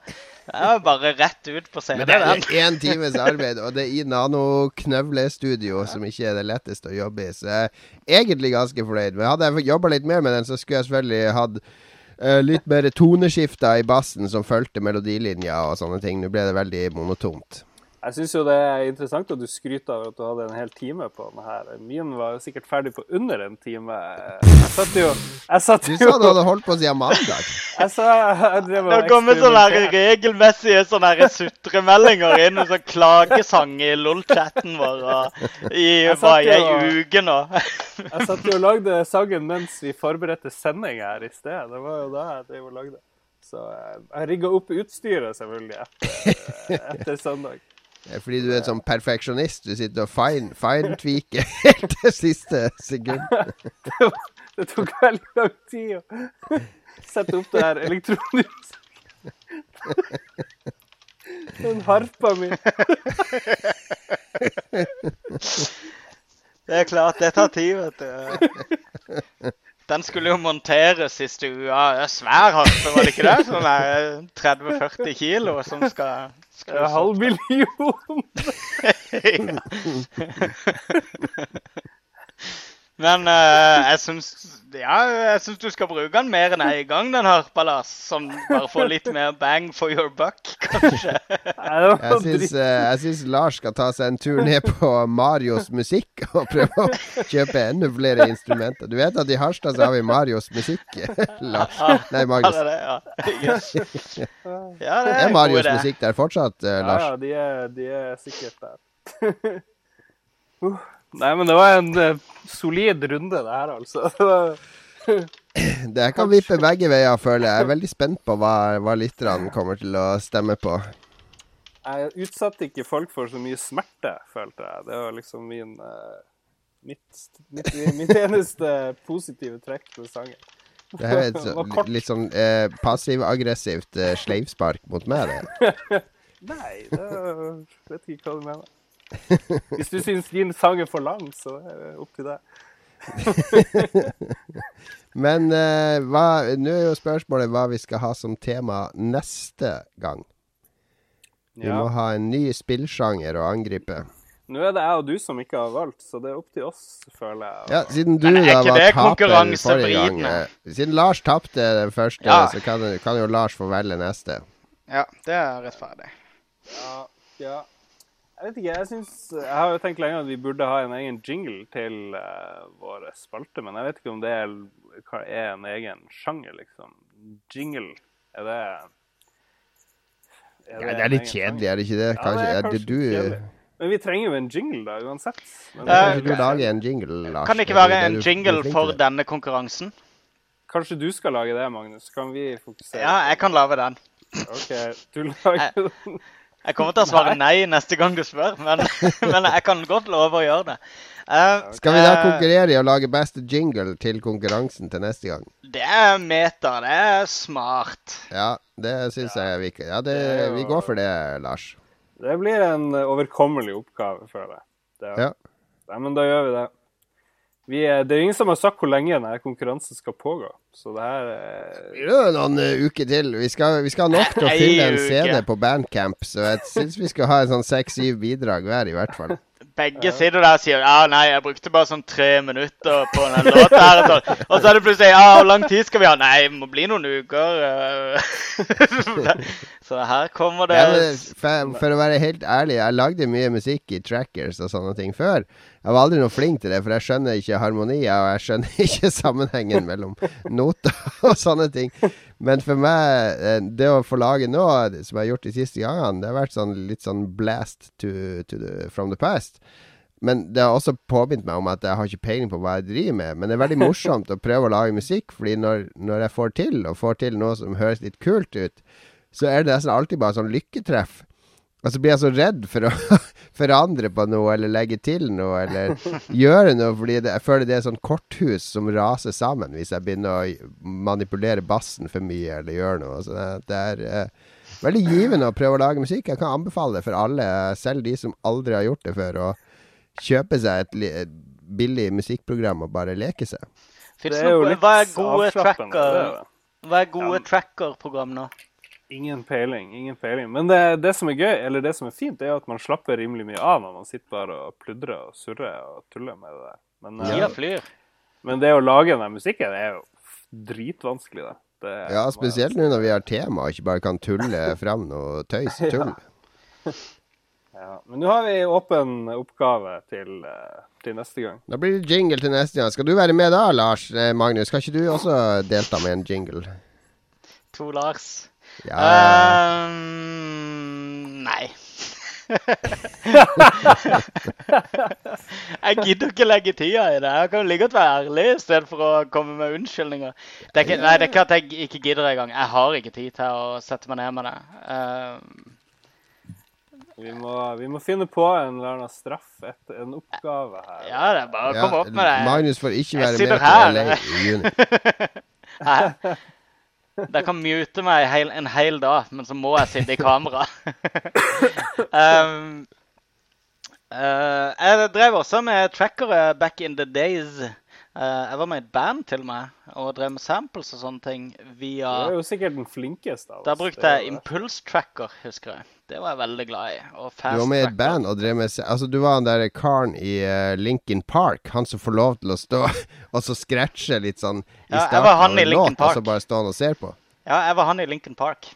ja, bare rett ut på CD, Men det er én times arbeid, og det er i Nano-knøvlestudio, som ikke er det letteste å jobbe i. Så jeg er egentlig ganske fornøyd. Men hadde jeg jobba litt mer med den, så skulle jeg selvfølgelig hatt uh, litt mer toneskifter i bassen som fulgte melodilinja og sånne ting. Nå ble det veldig monotont. Jeg syns jo det er interessant at du skryter av at du hadde en hel time på den her. Min var jo sikkert ferdig på under en time. Jeg satt jo Jeg satt Du jo sa du hadde holdt på siden mandag. Jeg sa jeg drev Det kommer sånne regelmessige sånne sutremeldinger inn, og sånn klagesang i LOL-chatten vår og i bare ei uke nå. Jeg satt jo og lagde sangen mens vi forberedte sending her i sted. Det var jo da jeg drev og lagde. Så eh, jeg rigga opp utstyret selvfølgelig etter, etter søndag. Er Fordi du er en sånn perfeksjonist. Du sitter og fine- fine-tweaker helt til siste sekund. Det tok veldig lang tid å sette opp det her elektronisk. Den harpa mi. Det er klart, det tar tid, vet du. Den skulle jo monteres i stua. Det svær harpe, var det ikke det? Sånn der 30-40 kilo som skal er halv million. Men uh, jeg syns ja, jeg syns du skal bruke den mer enn én gang, den harpa, Lars. Sånn bare få litt mer bang for your buck, kanskje. Jeg syns, syns Lars skal ta seg en tur ned på Marios musikk og prøve å kjøpe enda flere instrumenter. Du vet at i Harstad så har vi Marios musikk, Lars. Nei, Ja, det er det, ja. Yes. ja, det Er er Marios det. musikk der fortsatt, Ja, Lars? ja, de er, de er sikkert der. Uh, Nei, men det var en uh, solid runde, det her, altså. Det kan vippe begge veier, føler jeg. Jeg er veldig spent på hva, hva lytterne kommer til å stemme på. Jeg utsatte ikke folk for så mye smerte, følte jeg. Det var liksom min uh, mitt, mitt, mitt eneste positive trekk med sangen. Det er et så, litt sånn eh, passiv-aggressivt eh, sleivspark mot meg, det. Nei, det vet ikke hva du mener. Hvis du syns din sang er for lang, så er det opp til deg. Men eh, hva- nå er jo spørsmålet hva vi skal ha som tema neste gang. Vi Ja. må ha en ny spillsjanger å angripe. Nå er det jeg og du som ikke har valgt, så det er opp til oss, føler jeg. Ja, Siden du da var taper forrige gang eh, Siden Lars tapte den første, Ja. så kan, kan jo Lars få velge neste. Ja, det er rettferdig. Ja, ja. Jeg vet ikke, jeg syns jeg har jo tenkt lenge at vi burde ha en egen jingle til uh, våre spalte, men jeg vet ikke om det er, hva er en egen sjanger, liksom. Jingle, er det... Ja, det er litt kjedelig, er det ikke det? Ja, Kanskje, det er kanskje du, kjedelig. Men vi trenger jo en jingle da, uansett. Men uh, Kanskje du lager en jingle, Lars? Kan det ikke er være det en du- du er jingle for denne konkurransen? Kanskje du skal lage det, Magnus? Kan vi fokusere? Ja, jeg kan lage den. Ok, du lager den. Jeg kommer til å svare nei neste gang du spør, men, men jeg kan godt love å gjøre det. Uh, Skal vi da eh, konkurrere i å lage beste jingle til konkurransen til neste gang? Det er meta. Det er smart. Ja, det syns jeg vi ikke. Ja, det, vi går for det, Lars. Det blir en overkommelig oppgave, føler jeg. Ja. Ja. Men da gjør vi det. Vi det er ingen som har sagt hvor lenge denne konkurransen skal pågå, så det her er Det er jo noen uh, uker til. Vi skal, vi skal ha nok til å fylle en. CD på Bandcamp, så jeg syns vi skal ha en sånn seks-syv bidrag hver, i hvert fall. Begge sitter der og sier ja, nei, jeg brukte bare sånn tre minutter på den låta her. Og så, og så er det plutselig ja, hvor lang tid skal vi ha? Nei, det må bli noen uker. eh. så her kommer det Ja, men for, for å være helt ærlig, jeg lagde mye musikk i trackers og sånne ting før. Jeg var aldri noe flink til det, for jeg skjønner ikke harmonier, og jeg skjønner ikke sammenhengen mellom noter og sånne ting. Men for meg, eh, det å få lage nå, som jeg har gjort de siste gangene, det har vært sånn litt sånn blast to, to the, from the past. Men det har også påminnet meg om at jeg har ikke peiling på hva jeg driver med. Men det er veldig morsomt å prøve å lage musikk, fordi når, når jeg får til, og får til noe som høres litt kult ut, så er det nesten alltid bare sånn lykketreff. Og så blir jeg så redd for å forandre på noe, eller legge til noe, eller gjøre noe, fordi det, jeg føler det er sånn korthus som raser sammen hvis jeg begynner å manipulere bassen for mye, eller gjøre noe. Så det, er eh, veldig givende å prøve å lage musikk. Jeg kan anbefale det for alle, selv de som aldri har gjort det før, å kjøpe seg et, li- et billig musikkprogram og bare leke seg. Finnes Det er noe, litt hva er gode er tracker? Hva er gode tracker-program nå? Ingen peiling, ingen peiling. Men det, det som er gøy, eller det som er fint, er at man slapper rimelig mye av når man sitter bare og pludrer og surrer og tuller med det der. Men, ja, Tida flyr. men det å lage den musikken er jo dritvanskelig, det. det Ja, spesielt nå når vi har tema og ikke bare kan tulle fram noe tøys og tull. Ja. Men nå har vi åpen oppgave til, eh, til neste gang. Da blir det jingle til neste gang. Skal du være med da, Lars eh, Magnus? Skal ikke du også delta med en jingle? To Lars. Ja, ja. Ehm, nei. jeg gidder ikke legge tida i det. Jeg kan like godt være ærlig i stedet for å komme med unnskyldninger. Det er ikke, nei, det er ikke at jeg ikke gidder engang. Jeg har ikke tid til å sette meg ned med det. Ehm, Vi må, vi må finne på en eller annen straff, et, en oppgave her. ja, det er bare å Ja, komme opp med det. Magnus får ikke være med på å LA i juni. Hæ? Dere kan mute meg hel, en hel dag, men så må jeg sitte i kamera. um, uh, jeg drev også med trackere back in the days. Uh, jeg var med i et band til meg og drev med samples og sånne ting via Du er jo sikkert den flinkeste av oss. Da brukte jeg. Impulse Tracker, husker jeg. Det var jeg veldig glad i. Du var med i et band og drev med Altså, du var han der karen i uh, Lincoln Park. Han som får lov til å stå og så scratche litt sånn i Ja, starten han av i en Linkin låt, og så bare stå han og ser på. Ja, jeg var han i Lincoln Park.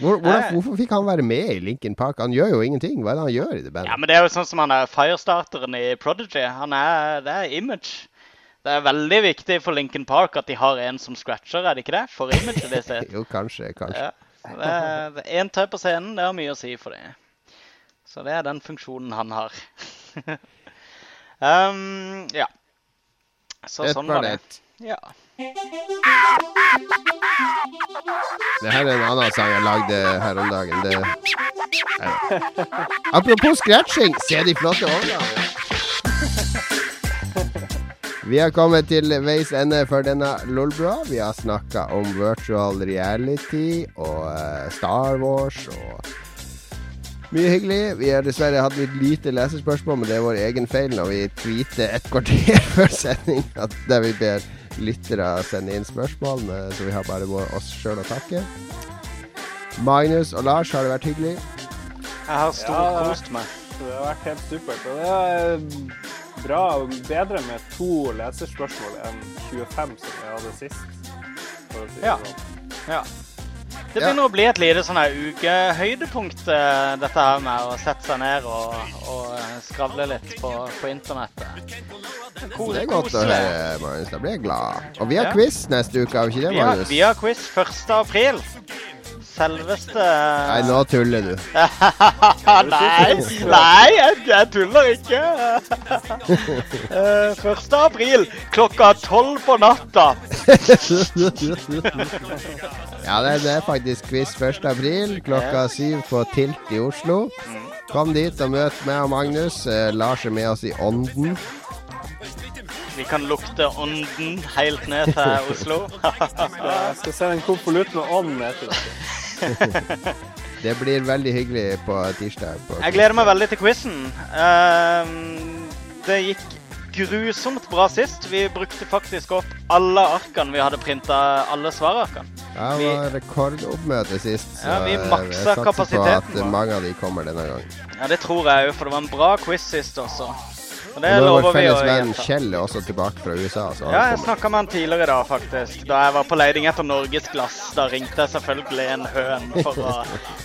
Hvor, hvordan, hvorfor fikk han være med i Lincoln Park? Han gjør jo ingenting. Hva er det han gjør i det bandet? Ja, men det er jo sånn som han er firestarteren i Prodigy. Han er, det er image. Det er veldig viktig for Lincoln Park at de har en som scratcher, er det ikke det? For imaget sitt. Jo, kanskje, kanskje. Ja. Tau er en tøy på scenen, det har mye å si for det. Så det er den funksjonen han har. um, ja. Så Et sånn var det. Ja. Det her er en annen sang jeg lagde her om dagen. Det... Apropos scratching, se de flotte overgangene. Vi har kommet til veis ende for denne Lolbua. Vi har snakka om virtual reality og eh, Star Wars og mye hyggelig. Vi har dessverre hatt litt lite leserspørsmål, men det er vår egen feil når vi tweeter et kvarter før sending at der vi ber lyttere sende inn spørsmål, men, så vi har bare oss sjøl å takke. Magnus og Lars, har det vært hyggelig? Jeg har Ja, det meg. Det har vært helt supert. Og det er bra, bedre med to leserspørsmål enn 25 som vi hadde sist. For å si Ja. sånn. Ja. Det begynner å bli et lite sånn her ukehøydepunkt, eh, dette her med å sette seg ned og, og eh, skravle litt på, på internettet. Kose, Det er godt å høre, Marius. Da blir jeg glad. Og vi har Ja. quiz neste uke, har vi ikke det, Vi har, vi har quiz 1. april. Selveste Nei, nå tuller du. Nei, nei jeg, jeg tuller ikke. Eh, 1. april klokka tolv på natta. Ja, det, det er faktisk quiz 1. april klokka syv på Tilt i Oslo. Kom dit og møt meg og Magnus. Eh, Lars er med oss i ånden. Vi kan lukte ånden helt ned til Oslo. Jeg skal se en konvolutt med ånd ned til dere. Det blir veldig hyggelig på tirsdag. På Jeg gleder meg veldig til quizen. Ehm, det gikk grusomt bra sist. Vi brukte faktisk opp alle arkene vi hadde printa, alle svararkene. Ja, det var rekordoppmøte sist, så Ja, vi eh, maksa jeg satser på at mange av de kommer denne gangen. Ja, det tror jeg òg, for det var en bra quiz sist også. Og det Og er lover vår vi å felles venn. Kjell er også tilbake fra USA. Så Ja, jeg snakka med han tidligere i dag, faktisk. Da jeg var på leiding etter norgesglass. Da ringte jeg selvfølgelig en høn for å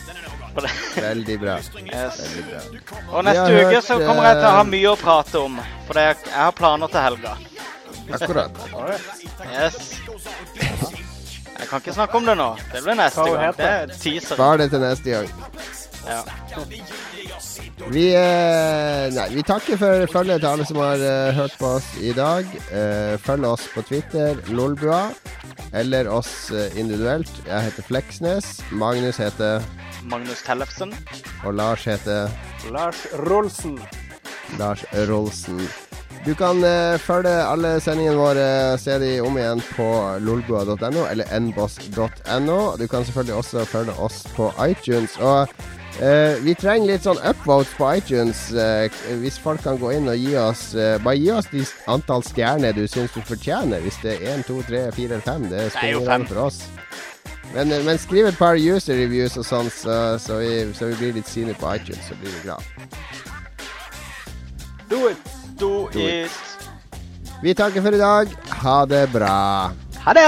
for. Veldig bra. Yes. Veldig bra. Og neste uke hørt, så kommer jeg til å ha eh, mye å prate om. For jeg, jeg har planer til helga. Akkurat. Yes. Jeg kan ikke snakke om det nå. Det blir neste gang. Det er teaser. Spar det til neste gang. Ja. Vi, eh, nei, vi takker for følget til alle som har eh, hørt på oss i dag. Eh, følg oss på Twitter, Lolbua, eller oss eh, individuelt. Jeg heter Fleksnes. Magnus heter Magnus Tellefsen. Og Lars heter Lars Rolsen. Lars Rolsen. Du kan eh, følge alle sendingene våre, se de om igjen på lolbua.no eller nboss.no. Du kan selvfølgelig også følge oss på iTunes. Og eh, vi trenger litt sånn upvotes på iTunes. Uh, hvis folk kan gå inn og gi oss uh, Bare gi oss de antall stjerner du syns du fortjener. Hvis det er én, to, tre, fire eller fem. Det Det er spiller ingen rolle for oss. Men, men skriv et par user reviews og sånn, så, så, vi, så vi blir litt synlige på iTunes, så blir vi glad. Do it! Do it. it. Vi takker for i dag. Ha det bra. Ha det!